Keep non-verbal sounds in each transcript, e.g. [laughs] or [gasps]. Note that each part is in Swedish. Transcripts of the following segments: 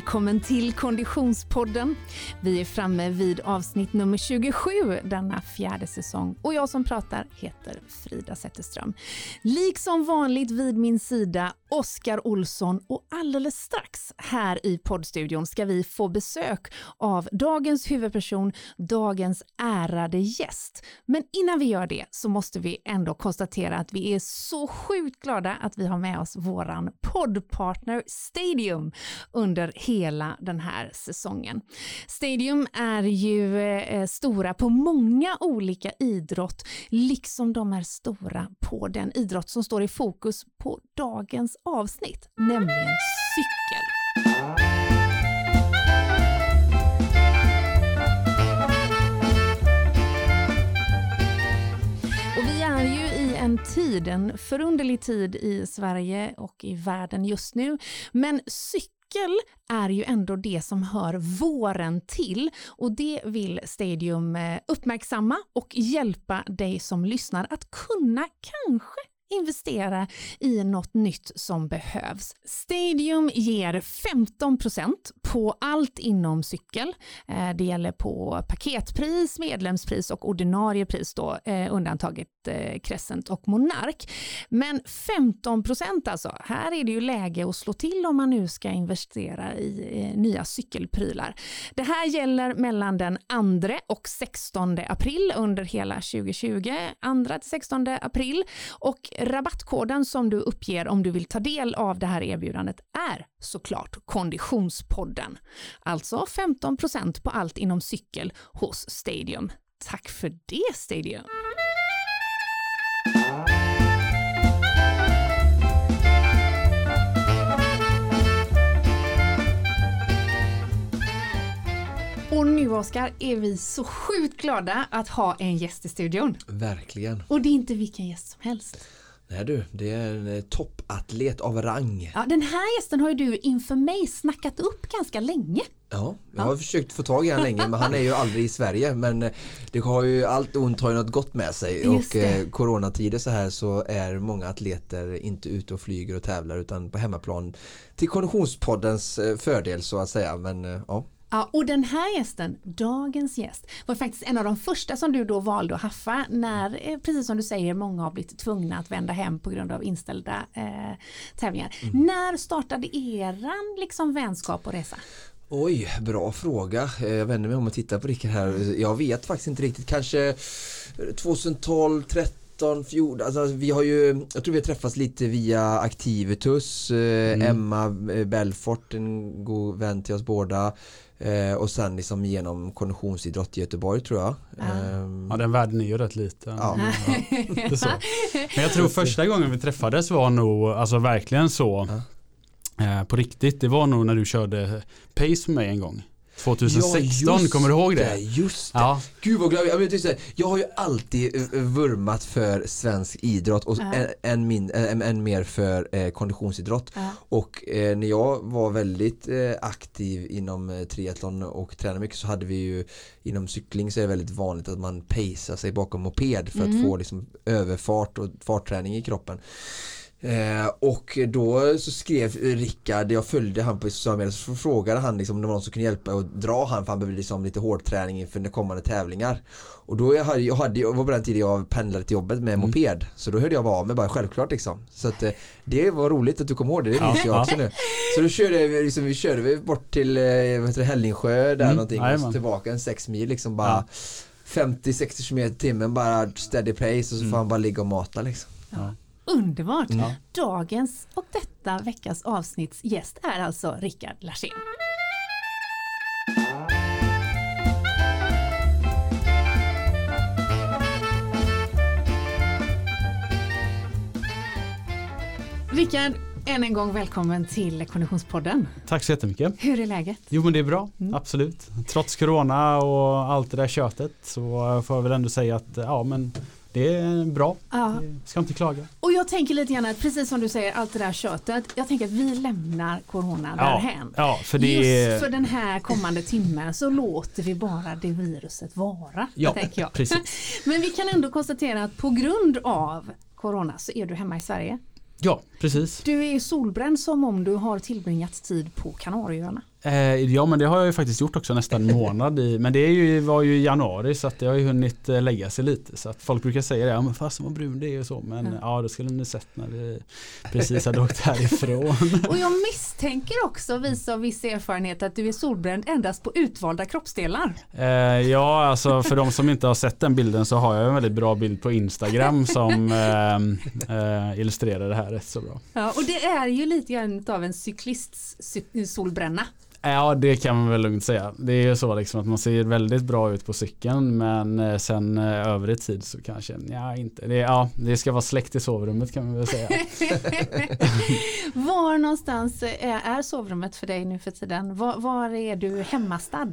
välkommen till Konditionspodden. Vi är framme vid avsnitt nummer 27 denna fjärde säsong och jag som pratar heter Frida Zetterström. Liksom vanligt vid min sida Oskar Olsson och alldeles strax här i poddstudion ska vi få besök av dagens huvudperson, dagens ärade gäst. Men innan vi gör det så måste vi ändå konstatera att vi är så sjukt glada att vi har med oss våran poddpartner Stadium under hela hela den här säsongen. Stadium är ju eh, stora på många olika idrott, liksom de är stora på den idrott som står i fokus på dagens avsnitt, nämligen cykel. Vi är ju i en tid, en förunderlig tid i Sverige och i världen just nu, men cykel är ju ändå det som hör våren till. Och det vill Stadium eh, uppmärksamma och hjälpa dig som lyssnar att kunna kanske investera i något nytt som behövs. Stadium ger 15% på allt inom cykel. Eh, det gäller på paketpris, medlemspris och ordinarie pris då, eh, undantaget eh, Crescent och Monark. Men 15% alltså, här är det ju läge att slå till om man nu ska investera i nya cykelprylar. Det här gäller mellan den 2 och 16 april under hela 2020, 2 till 16 april och rabattkoden som du uppger om du vill ta del av det här erbjudandet är såklart Konditionspodden. Alltså 15% på allt inom cykel hos Stadium. Tack för det Stadium! Och nu Oskar är vi så sjukt glada att ha en gäst i studion. Verkligen. Och det är inte vilken gäst som helst. Nej du, det är en eh, toppatlet av rang. Ja, den här gästen har ju du inför mig snackat upp ganska länge. Ja, jag har ja. försökt få tag i honom länge men han är ju aldrig i Sverige men eh, det har ju allt ont har ju något gott med sig och eh, coronatider så här så är många atleter inte ute och flyger och tävlar utan på hemmaplan till Konditionspoddens eh, fördel så att säga men ja Ja, och den här gästen, dagens gäst, var faktiskt en av de första som du då valde att haffa när, eh, precis som du säger, många har blivit tvungna att vända hem på grund av inställda eh, tävlingar. Mm. När startade eran liksom vänskap och resa? Oj, bra fråga. Eh, jag vänder mig om och tittar på Rickard här. Jag vet faktiskt inte riktigt. Kanske 2012, 13 14, alltså vi har ju, jag tror vi har träffats lite via Activitus, eh, mm. Emma Belfort, en god vän till oss båda. Eh, och sen liksom genom konditionsidrott i Göteborg tror jag. Ja, eh, ja den världen är ju rätt liten. Ja. ja. [laughs] Men jag tror första gången vi träffades var nog alltså verkligen så ja. eh, på riktigt. Det var nog när du körde Pace för mig en gång. 2016, ja, kommer du ihåg det? det? Just det, ja. Gud vad glad jag är. Jag har ju alltid eh, eh, vurmat för svensk idrott och ja. än, min, än, än mer för eh, konditionsidrott. Ja. Och eh, när jag var väldigt eh, aktiv inom eh, triathlon och tränade mycket så hade vi ju inom cykling så är det väldigt vanligt att man pacear sig bakom moped för mm. att få liksom, överfart och fartträning i kroppen. Eh, och då så skrev Rickard, jag följde han på sociala medier, så frågade han liksom om det var någon som kunde hjälpa och dra han för han behövde liksom lite hårdträning inför kommande tävlingar. Och då jag hade, jag hade, jag var på den tiden jag pendlade till jobbet med mm. moped så då hörde jag av mig bara självklart liksom. Så att eh, det var roligt att du kom ihåg det, det minns ja, jag också nu. Så då körde vi, liksom, vi körde bort till eh, vad Hällingsjö där mm, någonting och så tillbaka en sex mil liksom bara ja. 50-60 km i timmen bara steady pace och så mm. får han bara ligga och mata liksom. Ja. Underbart! Mm. Dagens och detta veckas avsnitts gäst är alltså Rickard Larsén. Rickard, än en gång välkommen till Konditionspodden. Tack så jättemycket. Hur är läget? Jo men det är bra, mm. absolut. Trots corona och allt det där köttet så får jag väl ändå säga att ja men det är bra. Ja. Ska inte klaga. Och jag tänker lite grann att precis som du säger allt det där köttet. Jag tänker att vi lämnar corona ja. därhän. Ja, för det... Just för den här kommande timmen så låter vi bara det viruset vara. Ja, tänker jag. precis. [laughs] Men vi kan ändå konstatera att på grund av corona så är du hemma i Sverige. Ja, precis. Du är solbränd som om du har tillbringat tid på Kanarieöarna. Eh, ja men det har jag ju faktiskt gjort också nästan en [laughs] månad i. Men det är ju, var ju i januari så att det har ju hunnit eh, lägga sig lite. Så att folk brukar säga det, ja men fasen vad brun det är och så. Men ja, ja då skulle ni sett när det precis hade åkt härifrån. [laughs] och jag misstänker också, visa av viss erfarenhet, att du är solbränd endast på utvalda kroppsdelar. Eh, ja alltså för de som inte har sett den bilden så har jag en väldigt bra bild på Instagram [laughs] som eh, eh, illustrerar det här rätt så bra. Ja, och det är ju lite grann av en cyklists solbränna. Ja det kan man väl lugnt säga. Det är ju så liksom att man ser väldigt bra ut på cykeln men eh, sen eh, övrig tid så kanske ja inte. Det, ja, det ska vara släkt i sovrummet kan man väl säga. [laughs] var någonstans är, är sovrummet för dig nu för tiden? Var, var är du hemmastad?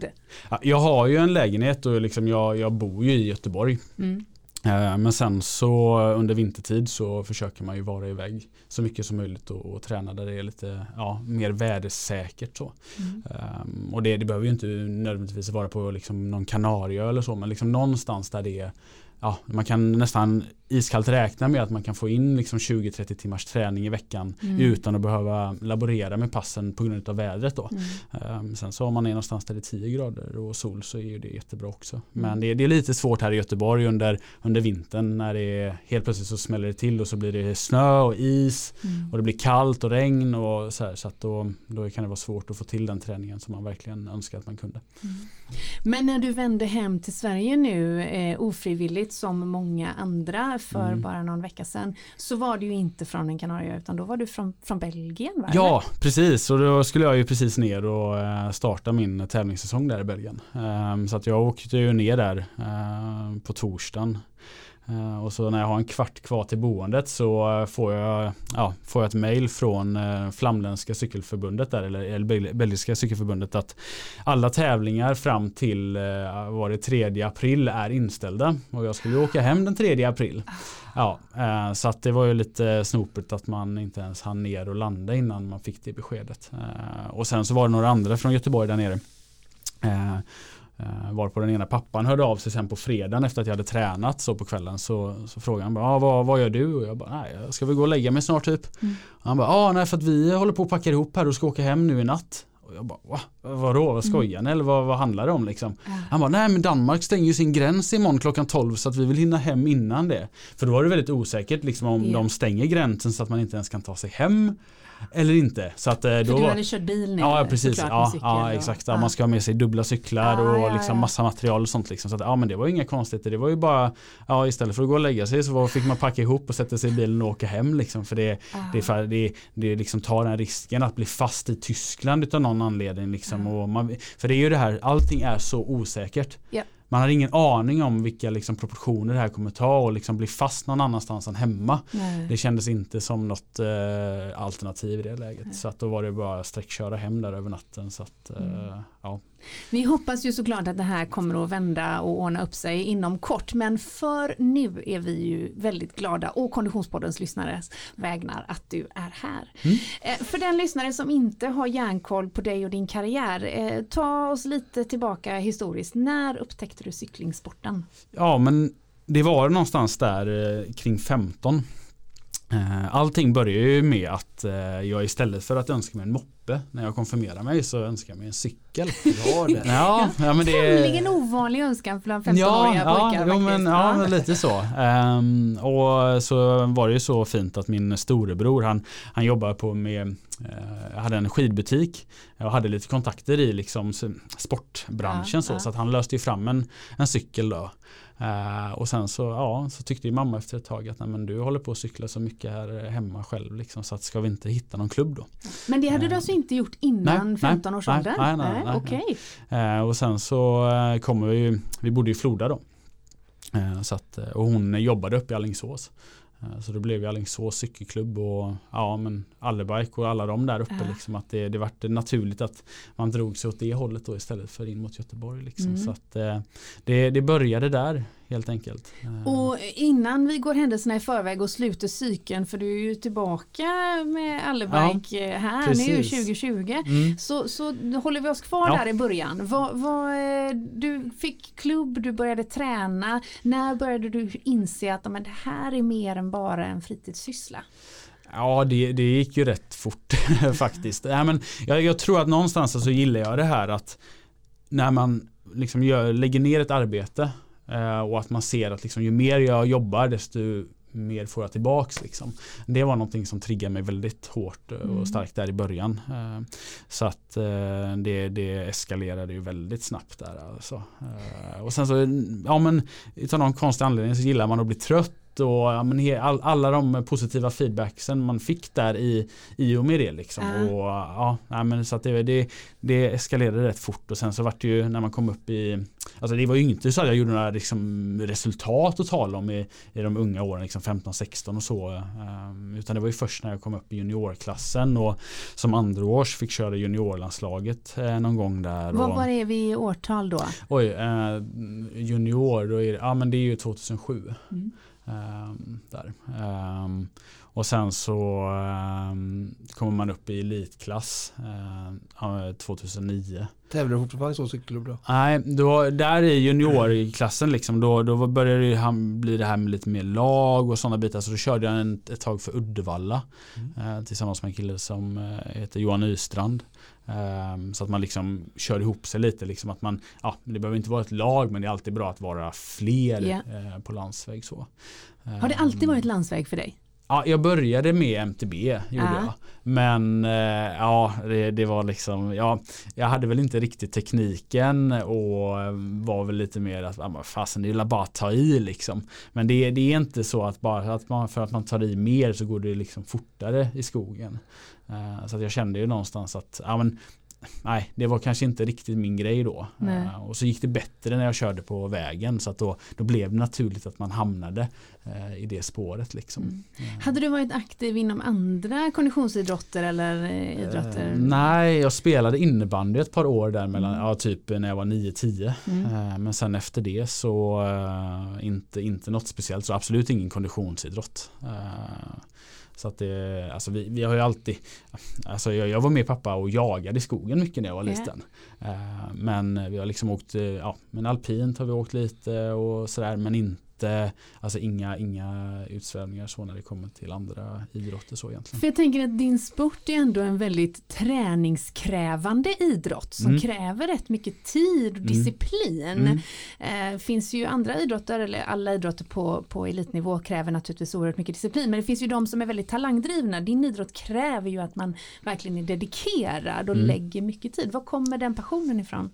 Ja, jag har ju en lägenhet och liksom jag, jag bor ju i Göteborg. Mm. Eh, men sen så under vintertid så försöker man ju vara iväg så mycket som möjligt och, och träna där det är lite ja, mer vädersäkert. Så. Mm. Um, och det, det behöver ju inte nödvändigtvis vara på liksom någon Kanarieö eller så men liksom någonstans där det är ja, man kan nästan iskallt räkna med att man kan få in liksom 20-30 timmars träning i veckan mm. utan att behöva laborera med passen på grund av vädret. Då. Mm. Um, sen så om man är någonstans där det är 10 grader och sol så är det jättebra också. Mm. Men det är, det är, lite svårt här i Göteborg under, under vintern när det är, helt plötsligt så smäller det till och så blir det snö och is mm. och det blir kallt och regn och så här, så att då, då kan det vara svårt att få till den träningen som man verkligen önskar att man kunde. Mm. Men när du vände hem till Sverige nu eh, ofrivilligt som många andra för mm. bara någon vecka sedan så var du ju inte från en Kanarieö utan då var du från, från Belgien va? Ja precis och då skulle jag ju precis ner och eh, starta min tävlingssäsong där i Belgien. Um, så att jag åkte ju ner där uh, på torsdagen Eh, Eh, och så när jag har en kvart kvar till boendet så eh, får jag, ja, får jag ett mail från eh, Flamländska cykelförbundet där, eller, eller Belgiska cykelförbundet att alla tävlingar fram till var det 3 april är inställda. Och jag skulle åka hem den 3 april. Ja, så att det var ju lite snopet att man inte ens hann ner och landa innan man fick det beskedet. Och sen så var det några andra från Göteborg där nere. Uh, var på den ena pappan hörde av sig sen på fredagen efter att jag hade tränat så på kvällen så, så frågade han bara, ah, vad, vad gör du? Och jag bara, nej jag ska väl gå och lägga mig snart typ. Mm. Han bara, ah, nej för att vi håller på att packa ihop här och ska åka hem nu i natt. Och jag bara, Va? vadå, vad skojar ni? Mm. Eller vad, vad handlar det om liksom? Mm. Han bara, nej men Danmark stänger ju sin gräns imorgon klockan 12 så att vi vill hinna hem innan det. För då var det väldigt osäkert liksom om yeah. de stänger gränsen så att man inte ens kan ta sig hem. Eller inte. Så att, eh, då För du hade kört bil ner? Ja precis. Ja, ja, exakt. Ja. Man ska ha med sig dubbla cyklar ah, och liksom massa material och sånt. Liksom. Så att, ja men det var inga konstigheter. Det var ju bara ja, istället för att gå och lägga sig så fick man packa ihop och sätta sig i bilen och åka hem. Liksom. För det, ah. det, det, det liksom tar den risken att bli fast i Tyskland av någon anledning. Liksom. Och man, för det är ju det här, allting är så osäkert. Yeah man har ingen aning om vilka liksom, proportioner det här kommer ta och liksom bli fast någon annanstans än hemma. Nej. Det kändes inte som något eh, alternativ i det läget. Nej. Så att då var det bara att sträckköra hem där över natten. Så att, eh, mm. ja. Vi hoppas ju såklart att det här kommer att vända och ordna upp sig inom kort men för nu är vi ju väldigt glada och Konditionspoddens lyssnares vägnar att du är här. Mm. Eh, för den lyssnare som inte har järnkoll på dig och din karriär, eh, ta oss lite tillbaka historiskt. När upptäckte du cyklingsporten? Ja men det var någonstans där eh, kring 15 Eh, allting börjar ju med att jag istället för att önska mig en moppe när jag konfirmerar mig så önskar jag mig en cykel. [laughs] Ja, det. Ja, ja, men det Tämligen ovanlig önskan bland 15-åriga ja, pojkar. Ja, men, ja, lite så. Um, och så var det ju så fint att min storebror han, han jobbar på med jag hade en skidbutik och hade lite kontakter i liksom sportbranschen ja, så, ja. så att han löste ju fram en, en cykel då. Uh, och sen så, ja, så tyckte ju mamma efter ett tag att nej, men du håller på att cykla så mycket här hemma själv liksom, så att ska vi inte hitta någon klubb då. Men det hade uh, du alltså inte gjort innan nej, 15 års ålder? Nej, nej, nej, nej, okay. uh, Och sen så kommer vi vi bodde i Floda då. så att, och hon jobbade uppe i Alingsås. Eh, så då blev ju Alingsås cykelklubb och ja men Allerbike och alla de där uppe äh. liksom att det, det vart naturligt att man drog sig åt det hållet då istället för in mot Göteborg liksom. Mm. Så att eh, det, det började där helt enkelt. Eh. Och innan vi går händelserna i förväg och sluter cykeln för du är ju tillbaka med Allerbike ja, här precis. nu 2020 mm. så, så håller vi oss kvar ja. där i början. Vad, vad, du fick klubb, du började träna. När började du inse att men, det här är mer än bara en fritidssyssla? Ja, det, det gick ju rätt fort [laughs] faktiskt. Ja, men jag, jag, tror att någonstans så gillar jag det här att när man liksom gör, lägger ner ett arbete eh, och att man ser att liksom, ju mer jag jobbar desto mer får jag tillbaks. Liksom. Det var någonting som triggade mig väldigt hårt och mm. starkt där i början. Eh, så att eh, det, det eskalerade ju väldigt snabbt där. Alltså. Eh, och sen så, ja men utav någon konstig anledning så gillar man att bli trött och ja, men all, alla de positiva feedbacksen man fick där i, i och med det. Liksom. Mm. Och, ja, men så att det, det, det eskalerade rätt fort och sen så vart det ju när man kom upp i Alltså det var ju inte så att jag gjorde några liksom, resultat att tala om i, i de unga åren, liksom 15-16 och så. Um, utan det var ju först när jag kom upp i juniorklassen och som andra fick köra juniorlandslaget eh, någon gång där. Vad var är vi i årtal då? Oj, eh, junior, då är det, ja men det är ju 2007. Mm. Um, där. Um, och sen så um, kommer man upp i elitklass uh, 2009. Tävlar du fortfarande i så cykelklubb då? Nej, då, där i juniorklassen liksom, då, då började det bli det här med lite mer lag och sådana bitar. Så då körde jag en, ett tag för Uddevalla mm. uh, tillsammans med en kille som uh, heter Johan Nystrand. Um, så att man liksom kör ihop sig lite. Liksom att man, ja, det behöver inte vara ett lag men det är alltid bra att vara fler yeah. på landsväg. Så. Har det alltid varit landsväg för dig? Ja, jag började med MTB, gjorde ja. jag. Men eh, ja, det, det, var liksom, ja, jag hade väl inte riktigt tekniken och var väl lite mer att, ja, fasen det är bara att ta i liksom. Men det, det är inte så att bara att man, för att man tar i mer så går det liksom fortare i skogen. Eh, så jag kände ju någonstans att, ja men nej, det var kanske inte riktigt min grej då. Uh, och så gick det bättre när jag körde på vägen så att då, då blev det naturligt att man hamnade uh, i det spåret. Liksom. Mm. Uh. Hade du varit aktiv inom andra konditionsidrotter eller idrotter? nej, jag spelade innebandy ett par år där mellan, mm. ja, typ när jag var 9-10. Mm. men sen efter det så inte, inte något speciellt, så absolut ingen konditionsidrott. Så att det, alltså vi, vi har ju alltid, alltså jag, jag var med pappa och jagade i skogen mycket när jag var liten. Uh, men vi har liksom åkt, eh, ja men alpint har vi åkt lite och sådär men inte inte, alltså inga, inga utsvävningar så när det kommer till andra idrotter så egentligen. För jag tänker att din sport är ändå en väldigt träningskrävande idrott som mm. kräver rätt mycket tid och mm. disciplin. Mm. Eh, finns ju andra idrotter, eller alla idrotter på, på elitnivå kräver naturligtvis oerhört mycket disciplin, men det finns ju de som är väldigt talangdrivna. Din idrott kräver ju att man verkligen är dedikerad och mm. lägger mycket tid. Var kommer den passionen ifrån?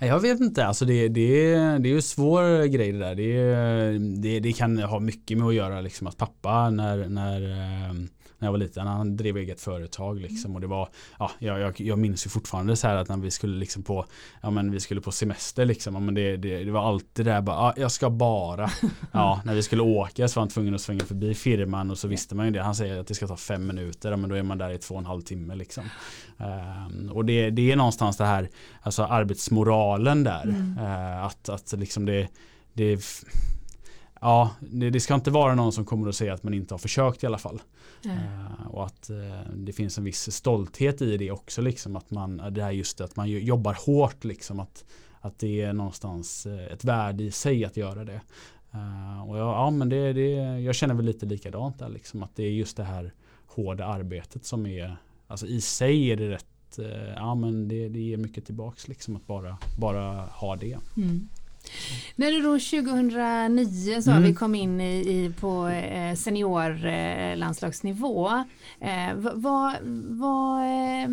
Jag vet inte, alltså det, det, det är ju svår grej det där. Det, det, det kan ha mycket med att göra liksom att pappa när, när eh, när jag var liten. Han drev eget företag liksom och det var, ja, jag, jag minns ju fortfarande så här att när vi skulle liksom på, ja men vi skulle på semester liksom, ja, men det, det, det var alltid det där bara, ja, jag ska bara, [laughs] ja, när vi skulle åka så var han tvungen att svänga förbi firman och så visste man ju det. Han säger att det ska ta fem minuter, ja, men då är man där i två och en halv timme liksom. Um, och det, det är någonstans det här, alltså arbetsmoralen där, mm. uh, att, att liksom det, det ja, det, det, ska inte vara någon som kommer att säga att man inte har försökt i alla fall. Uh, och att uh, det finns en viss stolthet i det också. Liksom, att man, det här just att man jobbar hårt. Liksom, att, att det är någonstans uh, ett värde i sig att göra det. och ja, ja, men det, det, jag känner väl lite likadant där. Liksom, att det är just det här hårda arbetet som är, alltså i sig är det rätt, ja men det, det ger mycket tillbaks liksom att bara, bara ha det. Mm. När du då 2009 så mm. vi kom in i, i på eh, seniorlandslagsnivå, eh, vad, vad, eh,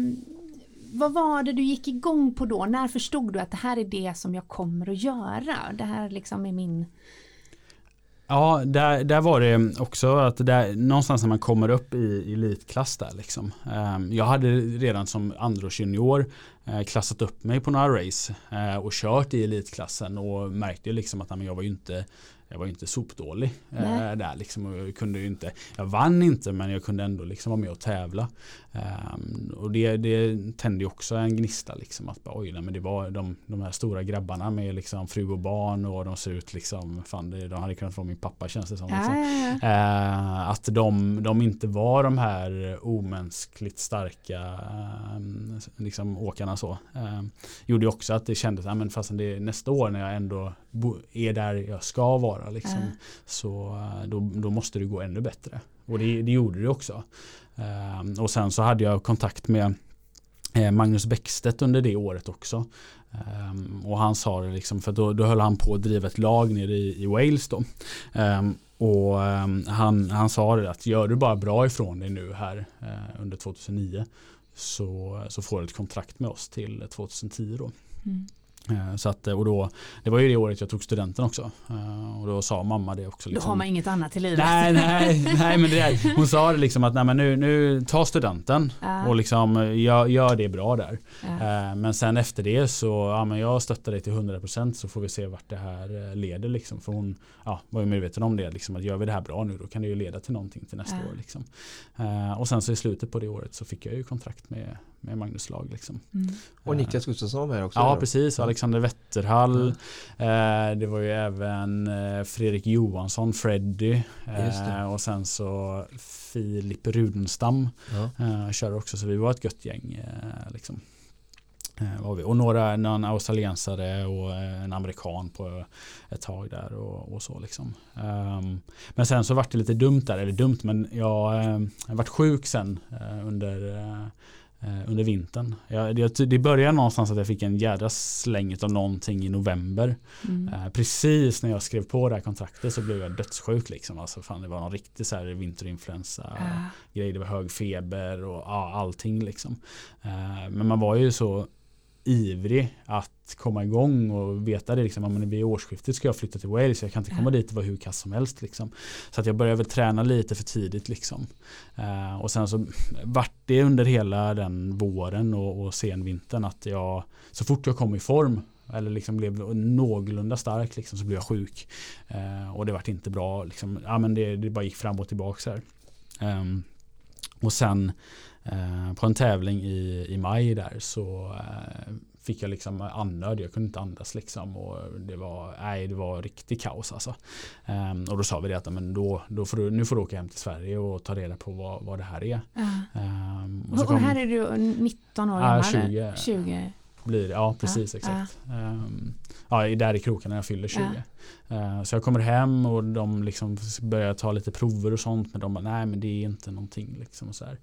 vad var det du gick igång på då? När förstod du att det här är det som jag kommer att göra? Det här liksom är min Ja, där, där var det också att där, någonstans när man kommer upp i elitklass där liksom. Ehm, jag hade redan som andråsjunior eh, klassat upp mig på några race eh, och kört i elitklassen och märkte liksom att jag var ju inte jag var inte sopdålig eh, där liksom. Och jag, kunde inte, jag vann inte men jag kunde ändå liksom vara med och tävla. Um, och det, det tände också en gnista liksom. Att oj, nej, men det var de, de här stora grabbarna med liksom fru och barn och de ser ut liksom, fan det, de hade kunnat vara min pappa känns det som. Liksom. Ja, ja, ja. Uh, att de, de inte var de här omänskligt starka um, liksom åkarna så. Um, gjorde också att det kändes, ja men fastän det nästa år när jag ändå är där jag ska vara. Liksom. Uh. Så då, då, måste det gå ännu bättre. Och det, det gjorde det också. Uh, och sen så hade jag kontakt med Magnus Bäckstedt under det året också. Um, och han sa det liksom, för då, då höll han på att driva ett lag nere i, i Wales då. Um, och um, han, han sa det att gör du bara bra ifrån dig nu här uh, under 2009 så, så får du ett kontrakt med oss till 2010 då. Mm. Eh, så att, och då, det var ju det året jag tog studenten också. Eh, och då sa mamma det också. Liksom, då har man inget annat i livet. Nej, nej, [laughs] nej men det, hon sa det liksom att nej, men nu, nu ta studenten uh. och liksom gör, gör det bra där. Uh. Men sen efter det så, ja men jag stöttar dig till 100% så får vi se vart det här leder liksom. För hon ja, var ju medveten om det, liksom, att gör vi det här bra nu då kan det ju leda till någonting till nästa uh. år. Liksom. Och sen så i slutet på det året så fick jag ju kontrakt med, med Magnus lag. Liksom. Mm. Och Niklas Gustafsson var med också? Ja, precis. Alexander Wetterhall. Mm. Eh, det var ju även eh, Fredrik Johansson, Freddy. Eh, och sen så Filip Rudenstam ja. eh, körde också. Så vi var ett gött gäng. Eh, liksom. Eh, och några, någon australiensare och en amerikan på ett tag där och, och så liksom. Um, men sen så vart det lite dumt där, eller dumt men jag, jag varit sjuk sen under under vintern. Jag, det, det började någonstans att jag fick en jädra släng av någonting i november. Mm. Eh, precis när jag skrev på det här kontraktet så blev jag dödssjuk. Liksom. Alltså, fan, det var någon riktig så här vinterinfluensa äh. grej. Det var hög feber och ja, allting. Liksom. Eh, men man var ju så ivrig att komma igång och veta det liksom, men vid årsskiftet ska jag flytta till Wales, jag kan inte komma dit och vara hur kass som helst liksom. Så att jag började väl träna lite för tidigt liksom. Uh, och sen så vart det under hela den våren och, och senvintern att jag så fort jag kom i form eller liksom blev någorlunda stark liksom, så blev jag sjuk. Uh, och det vart inte bra. Liksom. Ja, men det, det bara gick fram och tillbaka. Um, och sen Eh, på en tävling i, i maj där så eh, fick jag liksom andnöd. Jag kunde inte andas liksom och det var, nej, det var riktigt kaos alltså. Um, och då sa vi det att men då, då får du, nu får du åka hem till Sverige och ta reda på vad, vad det här är. Uh. Um, och, och, här är du 19 år gammal? 20. 20. Blir, ja precis uh. exakt. Uh. Um, ja, där i kroken när jag fyller 20. Uh. så jag kommer hem och de liksom börjar ta lite prover och sånt men de bara nej men det är inte någonting liksom och så här.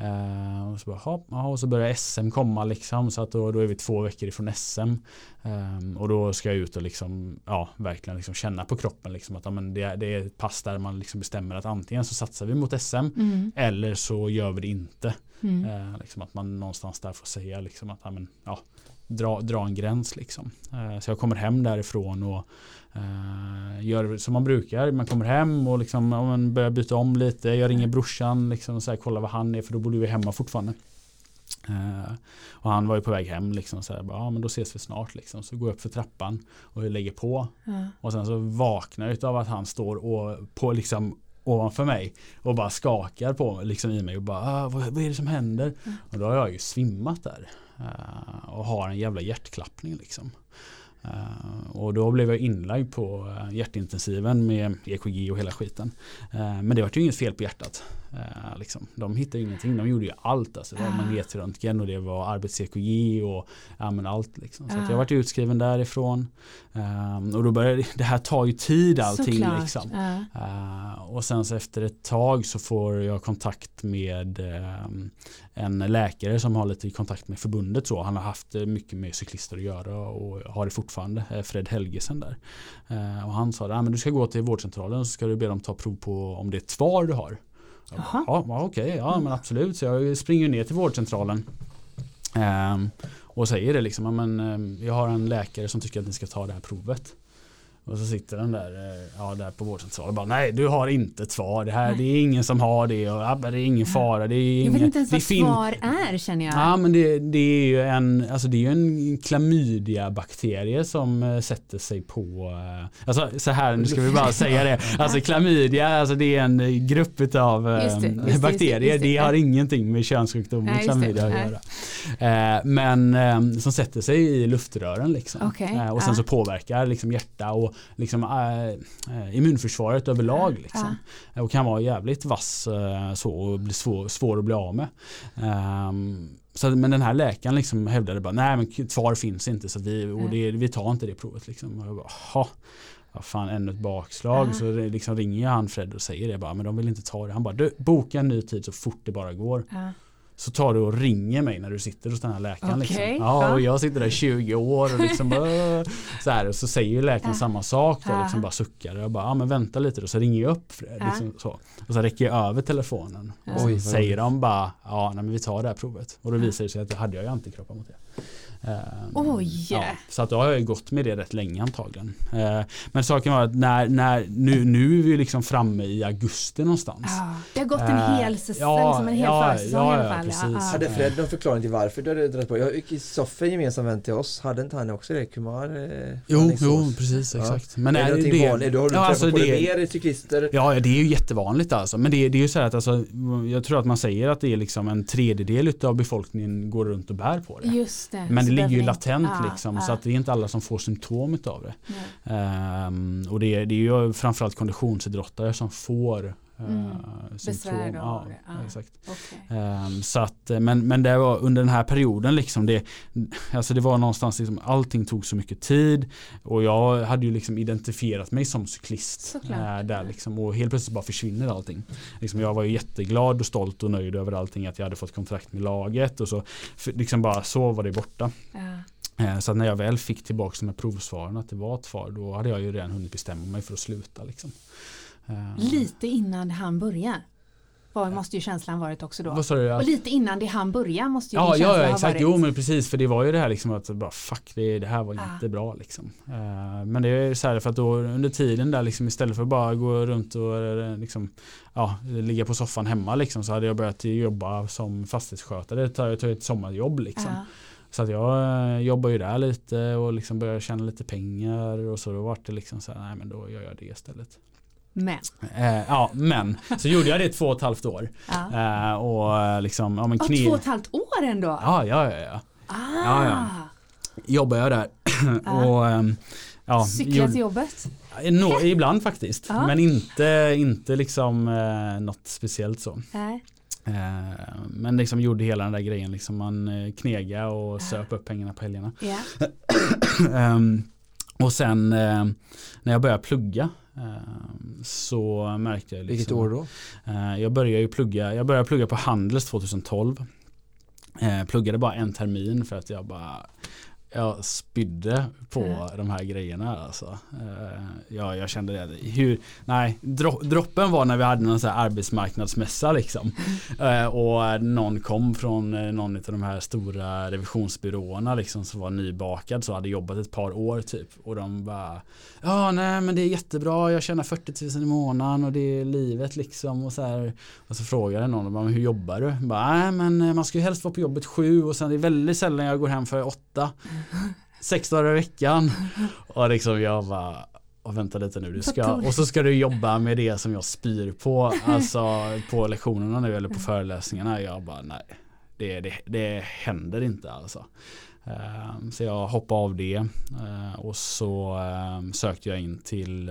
Uh, och, så bara, hopp, och så börjar SM komma liksom så att då, då är vi två veckor ifrån SM. Um, ehm, och då ska jag ut och liksom, ja, verkligen liksom känna på kroppen liksom att ja, men det, det är ett pass där man liksom bestämmer att antingen så satsar vi mot SM mm. eller så gör vi det inte. Mm. Uh, liksom att man någonstans där får säga liksom att ja, men, ja, dra, dra en gräns liksom. Uh, så jag kommer hem därifrån och gör som man brukar. Man kommer hem och liksom, ja, man börjar byta om lite. Jag ringer brorsan liksom, och så här, kollar vad han är för då bor vi hemma fortfarande. Uh, och han var ju på väg hem liksom så här, bara, ja men då ses vi snart liksom. Så går jag upp för trappan och lägger på. Mm. Och sen så vaknar jag av att han står och, på liksom ovanför mig och bara skakar på liksom i mig och bara ah, vad, vad är det som händer? Mm. Och då har jag ju svimmat där. Uh, och har en jävla hjärtklappning liksom. Eh, och då blev jag inlagd på eh, hjärtintensiven med EKG och hela skiten. Eh, men det var ju inget fel på hjärtat. Uh, liksom. De hittade ingenting, de gjorde ju allt. Alltså. Det var magnetröntgen och det var arbets-EKG och ja, men allt. Liksom. Så jag varit utskriven därifrån. och då började [laughs] det här tar ju tid allting. Liksom. och sen så efter ett tag så får jag kontakt med en läkare som har lite kontakt med förbundet. Så. Han har haft mycket med cyklister att göra och har det fortfarande. Fred Helgesen där. och han sa att du ska gå till vårdcentralen och så ska du be dem ta prov på om det är ett svar du har. Jaha. Ja, okej, okay, ja men absolut. Så jag springer ner till vårdcentralen. Um, och säger det liksom, men um, jag har en läkare som tycker att ni ska ta det här provet. Och så sitter den där, eh, ja, där på vårdcentralen och bara nej du har inte ett svar. Det, här, det är ingen som har det och ja, det är ingen fara. Det är jag vet inte ens vad svar är känner jag. Ja men det, det är ju en, alltså det är en klamydia-bakterie som äh, sätter sig på, äh, alltså så här nu ska vi bara [laughs] säga det. Alltså klamydia, alltså det är en grupp av just det, just bakterier. Just det, det, har ingenting med könssjukdom och klamydia att göra. men som sätter sig i luftrören liksom. Okay, och sen så påverkar liksom hjärta och liksom, äh, immunförsvaret överlag. Liksom. Ja. Och kan vara jävligt vass äh, så och bli svår, svår att bli av med. Um, så, men den här läkaren liksom hävdade bara nej men svar finns inte så vi, och det, vi tar inte det provet. Liksom. Och jag bara, vad fan ännu ett bakslag. Ah. Så liksom ringer han Fred och säger det bara, men de vill inte ta det. Han bara, du, boka en ny tid så fort det bara går. Ah så tar du och ringer mig när du sitter hos den här läkaren. Okay. Liksom. Ja, och jag sitter där i 20 år och liksom [laughs] så här, och så säger ju läkaren ja. samma sak då, liksom bara suckar. Jag bara, ja men vänta lite då, så ringer jag upp Fred. Liksom, så. Och så räcker jag över telefonen. Och så säger de bara, ja nej, men vi tar det här provet. Och då visar det sig att det hade jag ju antikroppar mot det. Ehm, Oj! Ja, så att då har jag gått med det rätt länge antagligen. Ehm, men saken var att när, när, nu, nu är vi liksom framme i augusti någonstans. Ja, det har gått en ehm, hel säsong, ja, liksom en hel ja, försäsong ja, i alla fall. Ja, ja. Hade Fred någon förklaring till varför du hade dragit på? Jag gick i Soffe gemensam vän till oss, hade inte han också det? Kumar? Eh, jo, jo, precis exakt. Men är, är det, det vanligt? Har du ja, alltså på det, det mer cyklister? Ja, det är ju jättevanligt alltså. Men det, det är ju så här att alltså, jag tror att man säger att det är liksom en tredjedel av befolkningen går runt och bär på det. Just det. Men det ligger ju latent ja, liksom. Ja. Så att det är inte alla som får symptom av det. Um, och det är, det är ju framförallt konditionsidrottare som får Mm. symptom. Ja, ah, exakt. Okay. Um, så att, men, men det var under den här perioden liksom det, alltså det var någonstans liksom, allting tog så mycket tid och jag hade ju liksom identifierat mig som cyklist äh, där liksom, och helt plötsligt bara försvinner allting. Liksom, jag var ju jätteglad och stolt och nöjd över allting att jag hade fått kontrakt med laget och så liksom bara så var det borta. Ja. Eh, så när jag väl fick tillbaka de här provsvaren att det var ett far då hade jag ju redan hunnit bestämma mig för att sluta. Liksom. Eh, lite innan han börjar. Var, måste ju känslan varit också då. Du, Och lite innan det han börja måste ju ja, ja, ja, exakt. ha varit. Jo men precis för det var ju det här liksom att bara fuck det, det här var ah. inte bra liksom. Uh, men det är så här för att då under tiden där liksom istället för att bara gå runt och liksom ja, ligga på soffan hemma liksom så hade jag börjat jobba som fastighetsskötare. Ta, ta ett sommarjobb liksom. Ah. Så att jag eh, jobbar ju där lite och liksom börjar tjäna lite pengar och så då vart det liksom så här, nej men då gör jag det istället. Men. Eh, ja, men. Så gjorde jag det i två och ett halvt år. Ja. Eh, och eh, liksom, ja men kne... två och ett halvt år ändå? Ja, ja, ja. ja. Ah. ja, ja. Jobbar jag där. Ah. och, ehm, ja, Cykla till jobbet? No, ibland faktiskt. Ah. Men inte, inte liksom eh, något speciellt så. Nej. Eh, men liksom gjorde hela den där grejen, liksom man eh, knega och söp upp pengarna på helgerna. Yeah. um, och sen eh, när jag började plugga eh, så märkte jag liksom, Vilket år då? Eh, jag började ju plugga, jag började plugga på Handels 2012. pluggade bara en termin för att jag bara jag spydde på mm. de här grejerna alltså. Uh, ja, jag kände det. Hur, nej, dro droppen var när vi hade någon sån här arbetsmarknadsmässa liksom. Uh, [laughs] och någon kom från uh, någon av de här stora revisionsbyråerna liksom som var nybakad så hade jobbat ett par år typ. Och de bara Ja nej men det är jättebra jag tjänar 40 000 i månaden och det är livet liksom och så här. Och så frågade någon bara, hur jobbar du? Bara, nej men man ska ju helst vara på jobbet sju och sen är det väldigt sällan jag går hem för åtta sex dagar i veckan. Och liksom jag bara och vänta lite nu, du ska, och så ska du jobba med det som jag spyr på, alltså på lektionerna nu eller på föreläsningarna. Jag bara nej, det, det, det händer inte alltså. Ehm, så jag hoppade av det ehm, och så ehm, sökte jag in till